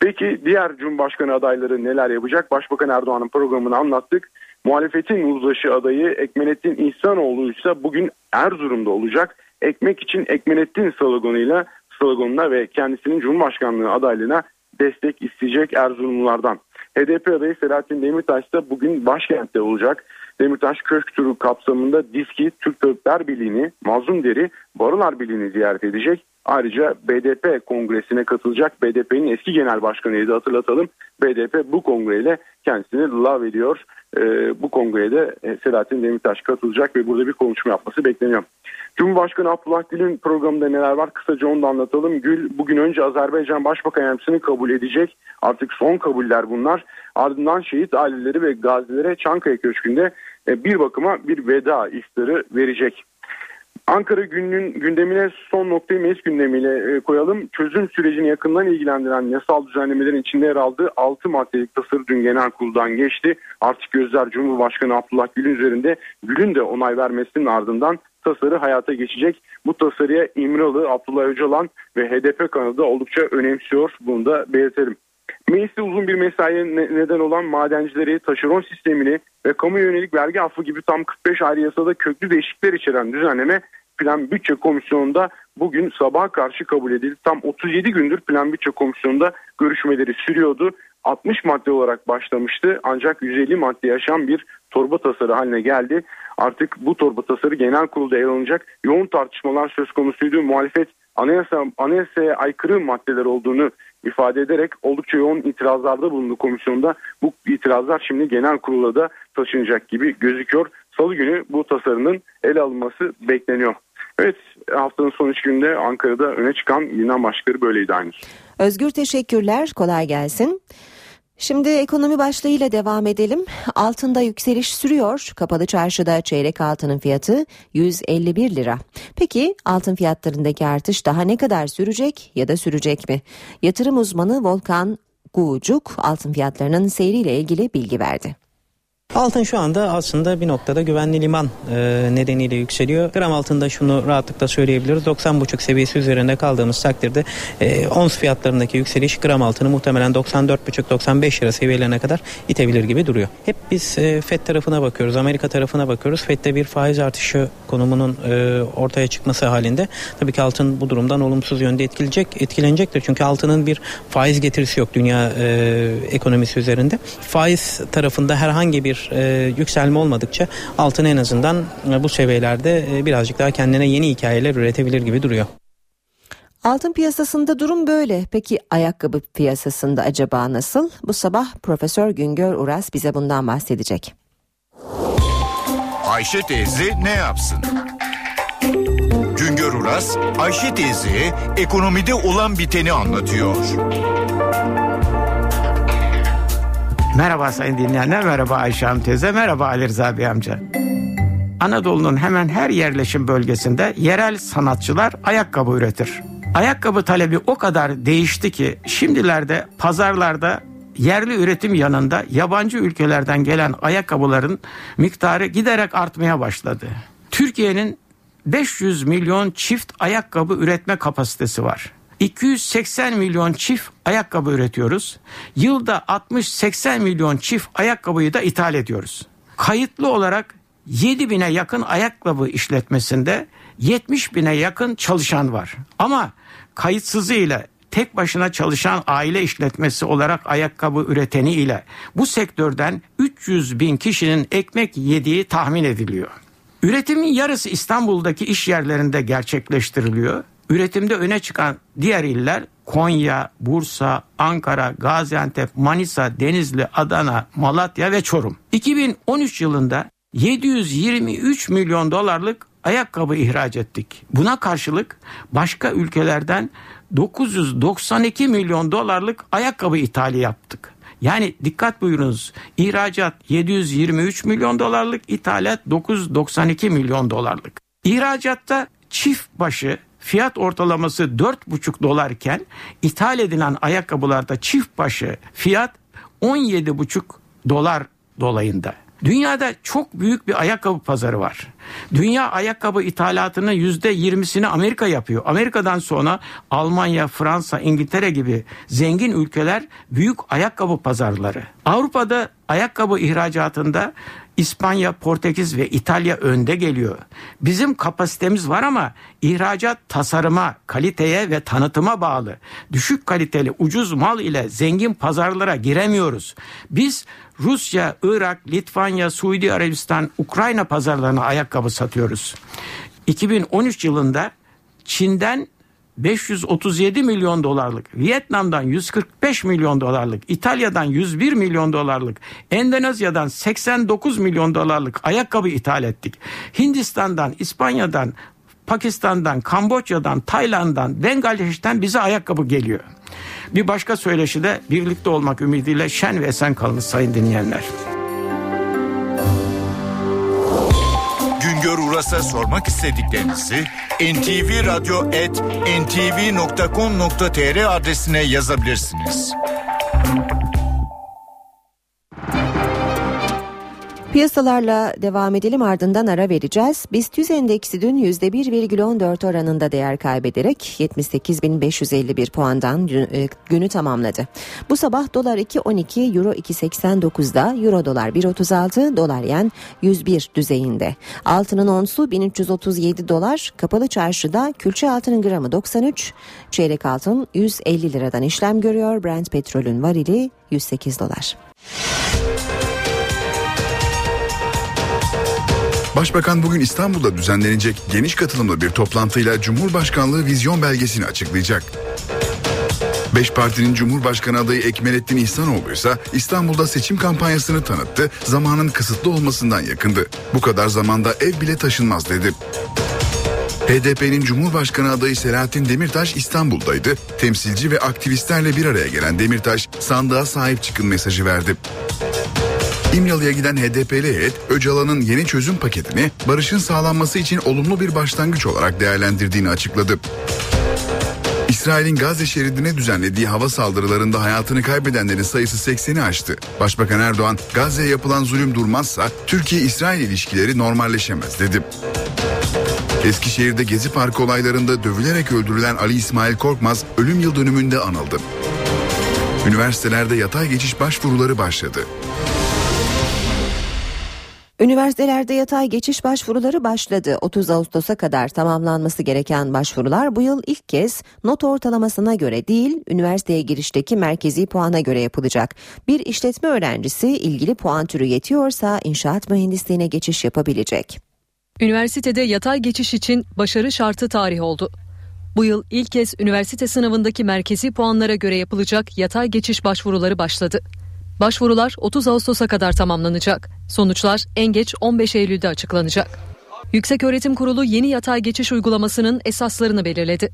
Peki diğer Cumhurbaşkanı adayları neler yapacak? Başbakan Erdoğan'ın programını anlattık. Muhalefetin uzlaşı adayı Ekmenettin İhsanoğlu ise bugün Erzurum'da olacak. Ekmek için Ekmenettin sloganıyla sloganına ve kendisinin Cumhurbaşkanlığı adaylığına destek isteyecek Erzurumlulardan. HDP adayı Selahattin Demirtaş da bugün başkentte olacak. Demirtaş Köşk turu kapsamında Diski Türk Tabipler Birliği'ni, Mazlumderi Barolar Birliği'ni ziyaret edecek. Ayrıca BDP kongresine katılacak. BDP'nin eski genel başkanıydı hatırlatalım. BDP bu kongreyle kendisini love ediyor. Ee, bu kongrede e, Selahattin Demirtaş katılacak ve burada bir konuşma yapması bekleniyor. Cumhurbaşkanı Abdullah Gül'ün programında neler var kısaca onu da anlatalım. Gül bugün önce Azerbaycan Başbakan Yardımcısını kabul edecek. Artık son kabuller bunlar. Ardından şehit aileleri ve gazilere Çankaya Köşkü'nde e, bir bakıma bir veda iftarı verecek. Ankara gününün gündemine son noktayı meclis gündemiyle e, koyalım. Çözüm sürecini yakından ilgilendiren yasal düzenlemelerin içinde yer aldığı 6 maddelik tasarı dün genel kuruldan geçti. Artık gözler Cumhurbaşkanı Abdullah Gül'ün üzerinde Gül'ün de onay vermesinin ardından tasarı hayata geçecek. Bu tasarıya İmralı, Abdullah Öcalan ve HDP kanadı oldukça önemsiyor. Bunu da belirtelim. Mecliste uzun bir mesaiye neden olan madencileri, taşeron sistemini ve kamu yönelik vergi affı gibi tam 45 ayrı yasada köklü değişiklikler içeren düzenleme Plan Bütçe Komisyonu'nda bugün sabaha karşı kabul edildi. Tam 37 gündür Plan Bütçe Komisyonu'nda görüşmeleri sürüyordu. 60 madde olarak başlamıştı ancak 150 madde yaşayan bir torba tasarı haline geldi. Artık bu torba tasarı genel kurulda ele alınacak. Yoğun tartışmalar söz konusuydu. Muhalefet anayasa, anayasaya aykırı maddeler olduğunu ifade ederek oldukça yoğun itirazlarda bulundu komisyonda. Bu itirazlar şimdi genel kurula da taşınacak gibi gözüküyor. Salı günü bu tasarının ele alınması bekleniyor. Evet haftanın son üç günde Ankara'da öne çıkan Yunan başlıkları böyleydi aynı. Özgür teşekkürler kolay gelsin. Şimdi ekonomi başlığıyla devam edelim. Altında yükseliş sürüyor. Kapalı çarşıda çeyrek altının fiyatı 151 lira. Peki altın fiyatlarındaki artış daha ne kadar sürecek ya da sürecek mi? Yatırım uzmanı Volkan Guğcuk altın fiyatlarının seyriyle ilgili bilgi verdi. Altın şu anda aslında bir noktada güvenli liman e, nedeniyle yükseliyor. Gram altında şunu rahatlıkla söyleyebiliriz. 90,5 seviyesi üzerinde kaldığımız takdirde e, ons fiyatlarındaki yükseliş gram altını muhtemelen 94,5-95 lira seviyelerine kadar itebilir gibi duruyor. Hep biz e, FED tarafına bakıyoruz, Amerika tarafına bakıyoruz. FED'de bir faiz artışı konumunun ortaya çıkması halinde tabii ki altın bu durumdan olumsuz yönde etkileyecek, etkilenecektir. Çünkü altının bir faiz getirisi yok dünya ekonomisi üzerinde. Faiz tarafında herhangi bir e, yükselme olmadıkça altın en azından e, bu seviyelerde e, birazcık daha kendine yeni hikayeler üretebilir gibi duruyor. Altın piyasasında durum böyle. Peki ayakkabı piyasasında acaba nasıl? Bu sabah Profesör Güngör Uras bize bundan bahsedecek. Ayşe teyze ne yapsın? Güngör Uras, Ayşe teyze ekonomide olan biteni anlatıyor. Merhaba sayın dinleyenler, merhaba Ayşe Hanım teyze, merhaba Ali Rıza Bey amca. Anadolu'nun hemen her yerleşim bölgesinde yerel sanatçılar ayakkabı üretir. Ayakkabı talebi o kadar değişti ki şimdilerde pazarlarda yerli üretim yanında yabancı ülkelerden gelen ayakkabıların miktarı giderek artmaya başladı. Türkiye'nin 500 milyon çift ayakkabı üretme kapasitesi var. 280 milyon çift ayakkabı üretiyoruz. Yılda 60-80 milyon çift ayakkabıyı da ithal ediyoruz. Kayıtlı olarak 7 bine yakın ayakkabı işletmesinde 70 bine yakın çalışan var. Ama kayıtsızı ile tek başına çalışan aile işletmesi olarak ayakkabı üreteni ile bu sektörden 300 bin kişinin ekmek yediği tahmin ediliyor. Üretimin yarısı İstanbul'daki iş yerlerinde gerçekleştiriliyor. Üretimde öne çıkan diğer iller Konya, Bursa, Ankara, Gaziantep, Manisa, Denizli, Adana, Malatya ve Çorum. 2013 yılında 723 milyon dolarlık ayakkabı ihraç ettik. Buna karşılık başka ülkelerden 992 milyon dolarlık ayakkabı ithali yaptık. Yani dikkat buyurunuz ihracat 723 milyon dolarlık ithalat 992 milyon dolarlık. İhracatta çift başı fiyat ortalaması 4,5 dolarken ithal edilen ayakkabılarda çift başı fiyat 17,5 dolar dolayında. Dünyada çok büyük bir ayakkabı pazarı var. Dünya ayakkabı ithalatının yüzde yirmisini Amerika yapıyor. Amerika'dan sonra Almanya, Fransa, İngiltere gibi zengin ülkeler büyük ayakkabı pazarları. Avrupa'da ayakkabı ihracatında İspanya, Portekiz ve İtalya önde geliyor. Bizim kapasitemiz var ama ihracat tasarıma, kaliteye ve tanıtıma bağlı. Düşük kaliteli ucuz mal ile zengin pazarlara giremiyoruz. Biz Rusya, Irak, Litvanya, Suudi Arabistan, Ukrayna pazarlarına ayakkabı satıyoruz. 2013 yılında Çin'den 537 milyon dolarlık, Vietnam'dan 145 milyon dolarlık, İtalya'dan 101 milyon dolarlık, Endonezya'dan 89 milyon dolarlık ayakkabı ithal ettik. Hindistan'dan, İspanya'dan, Pakistan'dan, Kamboçya'dan, Tayland'dan, Bangladeş'ten bize ayakkabı geliyor. Bir başka söyleşi de birlikte olmak ümidiyle şen ve esen kalınız sayın dinleyenler. Güngör Uras'a sormak istediklerinizi ntvradio.ntv.com.tr adresine yazabilirsiniz. Piyasalarla devam edelim ardından ara vereceğiz. BIST 100 endeksi dün %1,14 oranında değer kaybederek 78.551 puandan e, günü tamamladı. Bu sabah dolar 2.12, euro 2.89'da, euro dolar 1.36, dolar yen 101 düzeyinde. Altının onsu 1337 dolar, kapalı çarşıda külçe altının gramı 93, çeyrek altın 150 liradan işlem görüyor. Brent petrolün varili 108 dolar. Başbakan bugün İstanbul'da düzenlenecek geniş katılımlı bir toplantıyla Cumhurbaşkanlığı vizyon belgesini açıklayacak. Beş partinin Cumhurbaşkanı adayı Ekmelettin İhsanoğlu ise İstanbul'da seçim kampanyasını tanıttı, zamanın kısıtlı olmasından yakındı. Bu kadar zamanda ev bile taşınmaz dedi. HDP'nin Cumhurbaşkanı adayı Selahattin Demirtaş İstanbul'daydı. Temsilci ve aktivistlerle bir araya gelen Demirtaş sandığa sahip çıkın mesajı verdi. İmralı'ya giden HDP'li heyet Öcalan'ın yeni çözüm paketini barışın sağlanması için olumlu bir başlangıç olarak değerlendirdiğini açıkladı. İsrail'in Gazze şeridine düzenlediği hava saldırılarında hayatını kaybedenlerin sayısı 80'i aştı. Başbakan Erdoğan, Gazze'ye yapılan zulüm durmazsa Türkiye-İsrail ilişkileri normalleşemez dedi. Eskişehir'de Gezi Parkı olaylarında dövülerek öldürülen Ali İsmail Korkmaz ölüm yıl dönümünde anıldı. Üniversitelerde yatay geçiş başvuruları başladı. Üniversitelerde yatay geçiş başvuruları başladı. 30 Ağustos'a kadar tamamlanması gereken başvurular bu yıl ilk kez not ortalamasına göre değil, üniversiteye girişteki merkezi puana göre yapılacak. Bir işletme öğrencisi ilgili puan türü yetiyorsa inşaat mühendisliğine geçiş yapabilecek. Üniversitede yatay geçiş için başarı şartı tarih oldu. Bu yıl ilk kez üniversite sınavındaki merkezi puanlara göre yapılacak yatay geçiş başvuruları başladı. Başvurular 30 Ağustos'a kadar tamamlanacak. Sonuçlar en geç 15 Eylül'de açıklanacak. Yükseköğretim Kurulu yeni yatay geçiş uygulamasının esaslarını belirledi.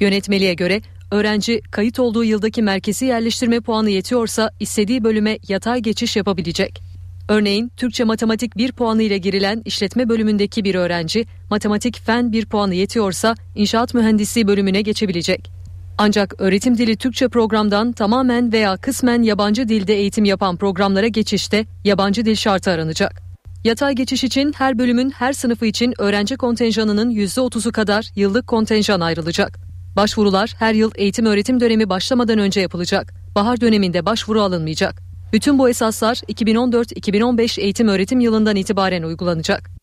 Yönetmeliğe göre öğrenci kayıt olduğu yıldaki merkezi yerleştirme puanı yetiyorsa istediği bölüme yatay geçiş yapabilecek. Örneğin Türkçe matematik 1 puanı ile girilen işletme bölümündeki bir öğrenci matematik fen 1 puanı yetiyorsa inşaat mühendisliği bölümüne geçebilecek. Ancak öğretim dili Türkçe programdan tamamen veya kısmen yabancı dilde eğitim yapan programlara geçişte yabancı dil şartı aranacak. Yatay geçiş için her bölümün her sınıfı için öğrenci kontenjanının %30'u kadar yıllık kontenjan ayrılacak. Başvurular her yıl eğitim öğretim dönemi başlamadan önce yapılacak. Bahar döneminde başvuru alınmayacak. Bütün bu esaslar 2014-2015 eğitim öğretim yılından itibaren uygulanacak.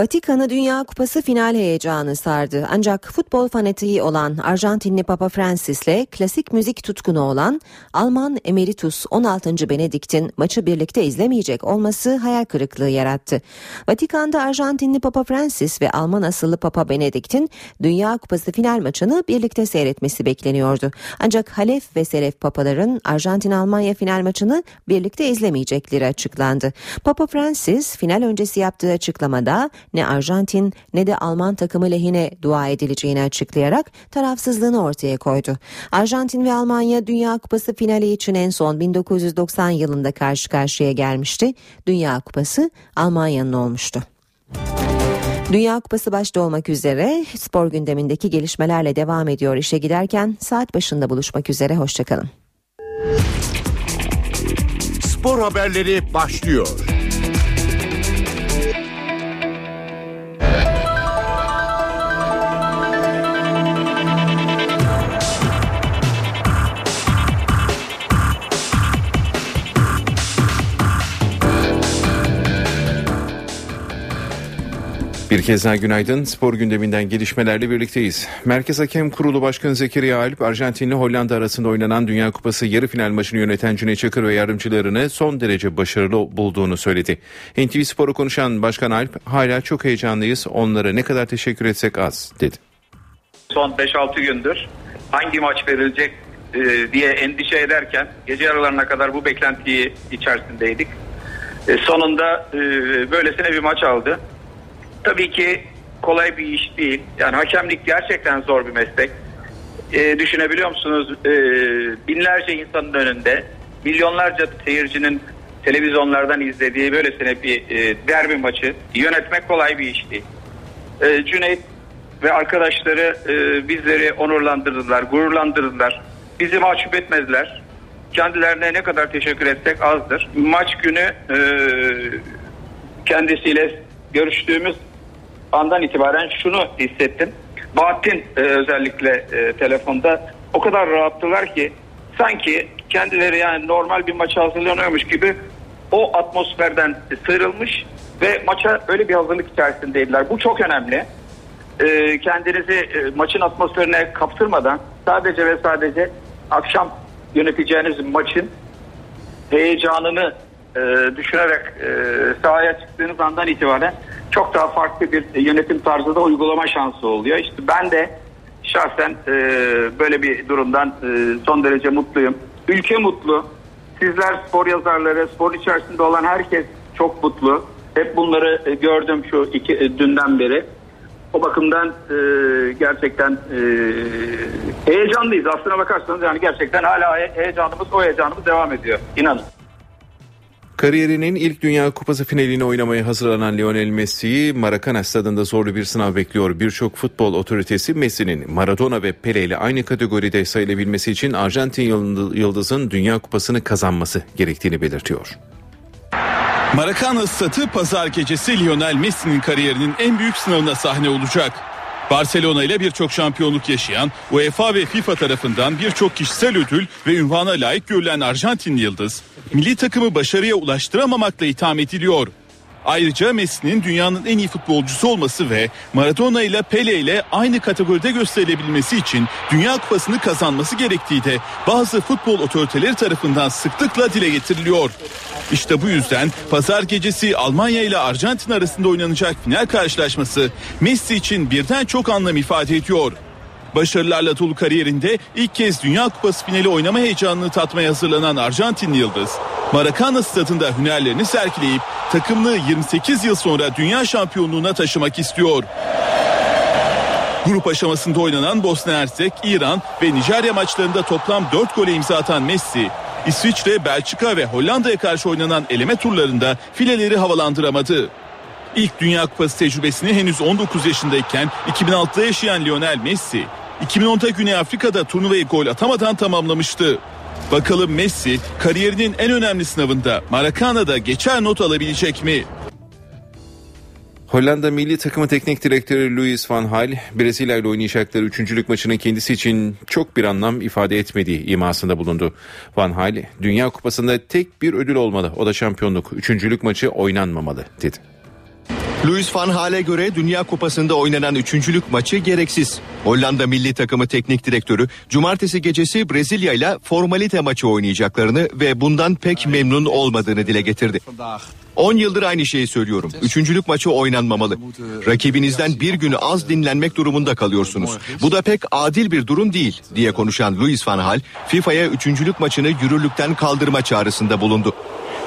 Vatikan'ı Dünya Kupası final heyecanı sardı. Ancak futbol fanatiği olan Arjantinli Papa Francis'le klasik müzik tutkunu olan Alman Emeritus 16. Benedikt'in maçı birlikte izlemeyecek olması hayal kırıklığı yarattı. Vatikan'da Arjantinli Papa Francis ve Alman asıllı Papa Benedikt'in Dünya Kupası final maçını birlikte seyretmesi bekleniyordu. Ancak Halef ve Selef papaların Arjantin-Almanya final maçını birlikte izlemeyecekleri açıklandı. Papa Francis final öncesi yaptığı açıklamada ne Arjantin ne de Alman takımı lehine dua edileceğini açıklayarak tarafsızlığını ortaya koydu. Arjantin ve Almanya Dünya Kupası finali için en son 1990 yılında karşı karşıya gelmişti. Dünya Kupası Almanya'nın olmuştu. Dünya Kupası başta olmak üzere spor gündemindeki gelişmelerle devam ediyor işe giderken saat başında buluşmak üzere hoşçakalın. Spor haberleri başlıyor. Bir kez daha günaydın. Spor gündeminden gelişmelerle birlikteyiz. Merkez Hakem Kurulu Başkanı Zekeriya Alp, Arjantinli Hollanda arasında oynanan Dünya Kupası yarı final maçını yöneten Cüneyt Çakır ve yardımcılarını son derece başarılı bulduğunu söyledi. NTV Spor'u konuşan Başkan Alp, hala çok heyecanlıyız, onlara ne kadar teşekkür etsek az, dedi. Son 5-6 gündür hangi maç verilecek e, diye endişe ederken gece yarılarına kadar bu beklentiyi içerisindeydik. E, sonunda e, böylesine bir maç aldı. Tabii ki kolay bir iş değil. Yani hakemlik gerçekten zor bir meslek. Ee, düşünebiliyor musunuz? Ee, binlerce insanın önünde, milyonlarca seyircinin televizyonlardan izlediği böylesine bir e, derbi maçı yönetmek kolay bir iş değil. Ee, Cüneyt ve arkadaşları e, bizleri onurlandırdılar, gururlandırdılar. Bizi mahcup etmediler. kendilerine ne kadar teşekkür etsek azdır. Maç günü e, kendisiyle görüştüğümüz andan itibaren şunu hissettim. Bahattin e, özellikle e, telefonda o kadar rahattılar ki sanki kendileri yani normal bir maça hazırlanıyormuş gibi o atmosferden sıyrılmış ve maça öyle bir hazırlık içerisindeydiler. Bu çok önemli. E, kendinizi e, maçın atmosferine kaptırmadan sadece ve sadece akşam yöneteceğiniz maçın heyecanını e, düşünerek e, sahaya çıktığınız andan itibaren çok daha farklı bir yönetim tarzı da uygulama şansı oluyor. İşte ben de şahsen e, böyle bir durumdan e, son derece mutluyum. Ülke mutlu. Sizler spor yazarları, spor içerisinde olan herkes çok mutlu. Hep bunları e, gördüm şu iki e, dünden beri. O bakımdan e, gerçekten e, heyecanlıyız. Aslına bakarsanız yani gerçekten hala he- heyecanımız o heyecanımız devam ediyor. İnanın. Kariyerinin ilk Dünya Kupası finalini oynamaya hazırlanan Lionel Messi'yi Maracana stadında zorlu bir sınav bekliyor. Birçok futbol otoritesi Messi'nin Maradona ve Pele ile aynı kategoride sayılabilmesi için Arjantin yıldızın Dünya Kupası'nı kazanması gerektiğini belirtiyor. Maracana Stadı pazar gecesi Lionel Messi'nin kariyerinin en büyük sınavına sahne olacak. Barcelona ile birçok şampiyonluk yaşayan UEFA ve FIFA tarafından birçok kişisel ödül ve ünvana layık görülen Arjantin yıldız, milli takımı başarıya ulaştıramamakla itham ediliyor. Ayrıca Messi'nin dünyanın en iyi futbolcusu olması ve Maradona ile Pele ile aynı kategoride gösterilebilmesi için Dünya Kupası'nı kazanması gerektiği de bazı futbol otoriteleri tarafından sıklıkla dile getiriliyor. İşte bu yüzden pazar gecesi Almanya ile Arjantin arasında oynanacak final karşılaşması Messi için birden çok anlam ifade ediyor. Başarılarla dolu kariyerinde ilk kez Dünya Kupası finali oynama heyecanını tatmaya hazırlanan Arjantin Yıldız, Maracana stadında hünerlerini sergileyip takımını 28 yıl sonra dünya şampiyonluğuna taşımak istiyor. Grup aşamasında oynanan Bosna Hersek, İran ve Nijerya maçlarında toplam 4 gole imza atan Messi, İsviçre, Belçika ve Hollanda'ya karşı oynanan eleme turlarında fileleri havalandıramadı. İlk Dünya Kupası tecrübesini henüz 19 yaşındayken 2006'da yaşayan Lionel Messi, 2010'da Güney Afrika'da turnuvayı gol atamadan tamamlamıştı. Bakalım Messi kariyerinin en önemli sınavında Maracana'da geçer not alabilecek mi? Hollanda milli takımı teknik direktörü Louis van Gaal, Brezilya ile oynayacakları üçüncülük maçının kendisi için çok bir anlam ifade etmediği imasında bulundu. Van Gaal, Dünya Kupası'nda tek bir ödül olmalı, o da şampiyonluk. Üçüncülük maçı oynanmamalı dedi. Louis van Gaal'e göre Dünya Kupası'nda oynanan üçüncülük maçı gereksiz. Hollanda milli takımı teknik direktörü cumartesi gecesi Brezilya ile formalite maçı oynayacaklarını ve bundan pek memnun olmadığını dile getirdi. 10 yıldır aynı şeyi söylüyorum. Üçüncülük maçı oynanmamalı. Rakibinizden bir günü az dinlenmek durumunda kalıyorsunuz. Bu da pek adil bir durum değil diye konuşan Louis van Gaal, FIFA'ya üçüncülük maçını yürürlükten kaldırma çağrısında bulundu.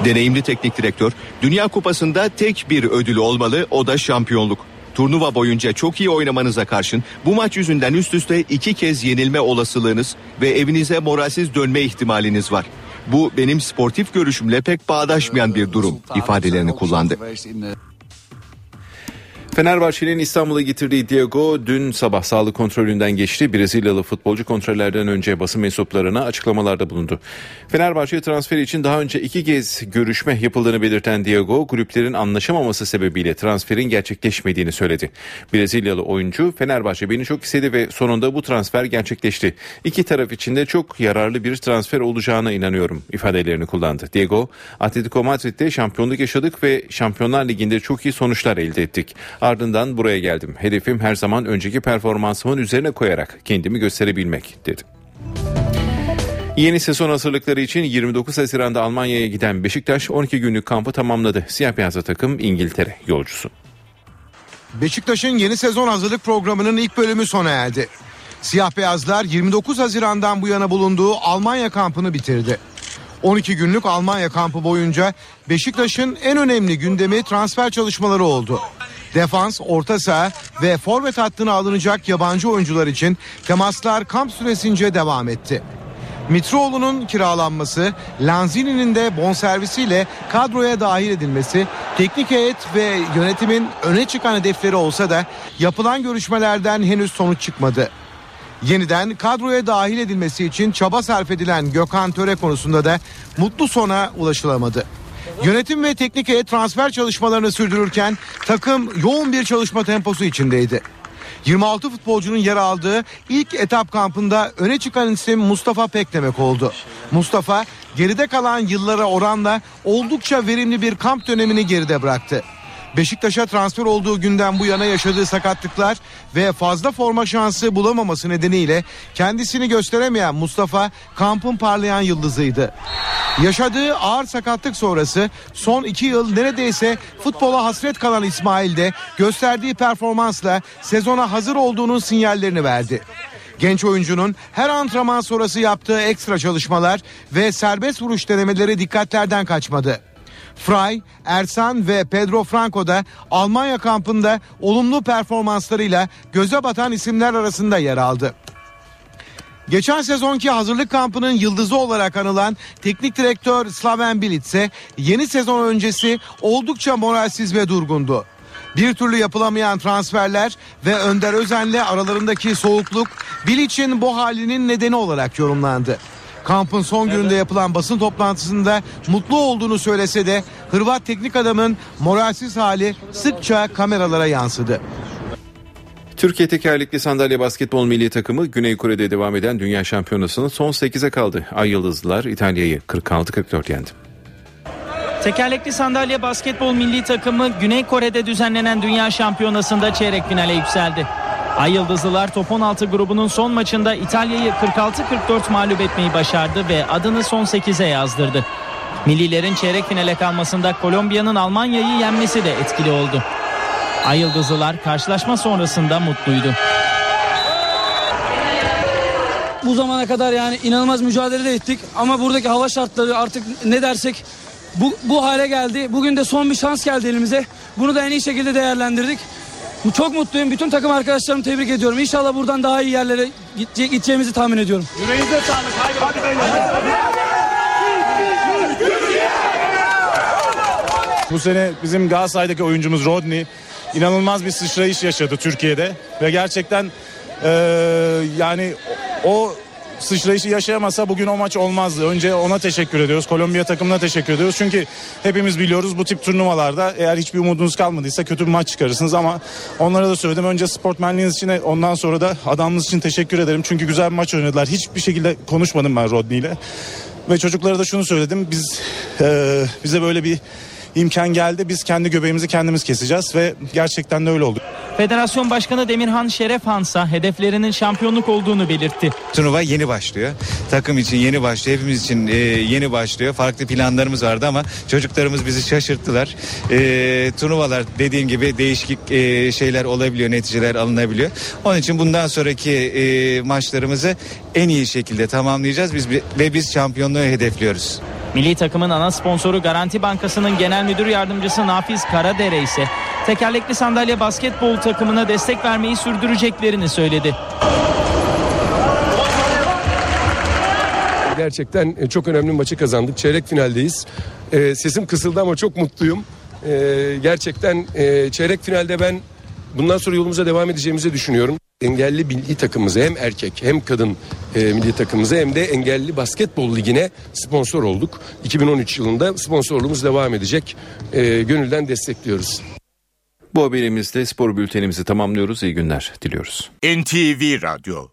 Deneyimli teknik direktör, Dünya Kupası'nda tek bir ödül olmalı, o da şampiyonluk. Turnuva boyunca çok iyi oynamanıza karşın bu maç yüzünden üst üste iki kez yenilme olasılığınız ve evinize moralsiz dönme ihtimaliniz var. Bu benim sportif görüşümle pek bağdaşmayan bir durum ifadelerini kullandı. Fenerbahçe'nin İstanbul'a getirdiği Diego dün sabah sağlık kontrolünden geçti. Brezilyalı futbolcu kontrollerden önce basın mensuplarına açıklamalarda bulundu. Fenerbahçe transferi için daha önce iki kez görüşme yapıldığını belirten Diego, kulüplerin anlaşamaması sebebiyle transferin gerçekleşmediğini söyledi. Brezilyalı oyuncu, Fenerbahçe beni çok istedi ve sonunda bu transfer gerçekleşti. İki taraf için de çok yararlı bir transfer olacağına inanıyorum ifadelerini kullandı. Diego, Atletico Madrid'de şampiyonluk yaşadık ve Şampiyonlar Ligi'nde çok iyi sonuçlar elde ettik. Ardından buraya geldim. Hedefim her zaman önceki performansımın üzerine koyarak kendimi gösterebilmek dedi. Yeni sezon hazırlıkları için 29 Haziran'da Almanya'ya giden Beşiktaş 12 günlük kampı tamamladı. Siyah beyazlı takım İngiltere yolcusu. Beşiktaş'ın yeni sezon hazırlık programının ilk bölümü sona erdi. Siyah beyazlar 29 Haziran'dan bu yana bulunduğu Almanya kampını bitirdi. 12 günlük Almanya kampı boyunca Beşiktaş'ın en önemli gündemi transfer çalışmaları oldu. Defans, orta saha ve forvet hattına alınacak yabancı oyuncular için temaslar kamp süresince devam etti. Mitroğlu'nun kiralanması, Lanzini'nin de bonservisiyle kadroya dahil edilmesi, teknik heyet ve yönetimin öne çıkan hedefleri olsa da yapılan görüşmelerden henüz sonuç çıkmadı. Yeniden kadroya dahil edilmesi için çaba sarf edilen Gökhan Töre konusunda da mutlu sona ulaşılamadı. Yönetim ve teknik heyet transfer çalışmalarını sürdürürken takım yoğun bir çalışma temposu içindeydi. 26 futbolcunun yer aldığı ilk etap kampında öne çıkan isim Mustafa Pekdemek oldu. Mustafa geride kalan yıllara oranla oldukça verimli bir kamp dönemini geride bıraktı. Beşiktaş'a transfer olduğu günden bu yana yaşadığı sakatlıklar ve fazla forma şansı bulamaması nedeniyle kendisini gösteremeyen Mustafa kampın parlayan yıldızıydı. Yaşadığı ağır sakatlık sonrası son iki yıl neredeyse futbola hasret kalan İsmail de gösterdiği performansla sezona hazır olduğunun sinyallerini verdi. Genç oyuncunun her antrenman sonrası yaptığı ekstra çalışmalar ve serbest vuruş denemeleri dikkatlerden kaçmadı. Fry, Ersan ve Pedro Franco da Almanya kampında olumlu performanslarıyla göze batan isimler arasında yer aldı. Geçen sezonki hazırlık kampının yıldızı olarak anılan teknik direktör Slaven Bilic ise yeni sezon öncesi oldukça moralsiz ve durgundu. Bir türlü yapılamayan transferler ve Önder Özen'le aralarındaki soğukluk Bilic'in bu halinin nedeni olarak yorumlandı. Kampın son gününde yapılan basın toplantısında mutlu olduğunu söylese de Hırvat teknik adamın moralsiz hali sıkça kameralara yansıdı. Türkiye tekerlekli sandalye basketbol milli takımı Güney Kore'de devam eden Dünya Şampiyonası'nın son 8'e kaldı. Ay Yıldızlılar İtalya'yı 46-44 yendi. Tekerlekli sandalye basketbol milli takımı Güney Kore'de düzenlenen Dünya Şampiyonası'nda çeyrek finale yükseldi. Ay Yıldızlılar Top 16 grubunun son maçında İtalya'yı 46-44 mağlup etmeyi başardı ve adını son 8'e yazdırdı. Millilerin çeyrek finale kalmasında Kolombiya'nın Almanya'yı yenmesi de etkili oldu. Ay Yıldızlılar karşılaşma sonrasında mutluydu. Bu zamana kadar yani inanılmaz mücadele de ettik ama buradaki hava şartları artık ne dersek bu, bu hale geldi. Bugün de son bir şans geldi elimize. Bunu da en iyi şekilde değerlendirdik. Çok mutluyum. Bütün takım arkadaşlarımı tebrik ediyorum. İnşallah buradan daha iyi yerlere gideceğimizi tahmin ediyorum. Yüreğinize sağlık. Haydi, hadi Bu sene bizim Galatasaray'daki oyuncumuz Rodney inanılmaz bir sıçrayış yaşadı Türkiye'de ve gerçekten e, yani o sıçrayışı yaşayamasa bugün o maç olmazdı. Önce ona teşekkür ediyoruz. Kolombiya takımına teşekkür ediyoruz. Çünkü hepimiz biliyoruz bu tip turnuvalarda eğer hiçbir umudunuz kalmadıysa kötü bir maç çıkarırsınız ama onlara da söyledim. Önce sportmenliğiniz için ondan sonra da adamınız için teşekkür ederim. Çünkü güzel bir maç oynadılar. Hiçbir şekilde konuşmadım ben Rodney ile. Ve çocuklara da şunu söyledim. Biz e, bize böyle bir imkan geldi. Biz kendi göbeğimizi kendimiz keseceğiz ve gerçekten de öyle oldu. Federasyon Başkanı Demirhan Şerefhan ise hedeflerinin şampiyonluk olduğunu belirtti. Turnuva yeni başlıyor. Takım için yeni başlıyor. Hepimiz için e, yeni başlıyor. Farklı planlarımız vardı ama çocuklarımız bizi şaşırttılar. E, turnuvalar dediğim gibi değişik e, şeyler olabiliyor, neticeler alınabiliyor. Onun için bundan sonraki e, maçlarımızı en iyi şekilde tamamlayacağız biz ve biz şampiyonluğu hedefliyoruz. Milli takımın ana sponsoru Garanti Bankası'nın genel müdür yardımcısı Nafiz Karadere ise tekerlekli sandalye basketbol takımına destek vermeyi sürdüreceklerini söyledi. Gerçekten e, çok önemli maçı kazandık. Çeyrek finaldeyiz. Ee, sesim kısıldı ama çok mutluyum. Ee, gerçekten e, çeyrek finalde ben bundan sonra yolumuza devam edeceğimizi düşünüyorum. Engelli milli takımımıza hem erkek hem kadın e, milli takımımıza hem de engelli basketbol ligine sponsor olduk. 2013 yılında sponsorluğumuz devam edecek. E, gönülden destekliyoruz. Bu haberimizde spor bültenimizi tamamlıyoruz. İyi günler diliyoruz. NTV Radyo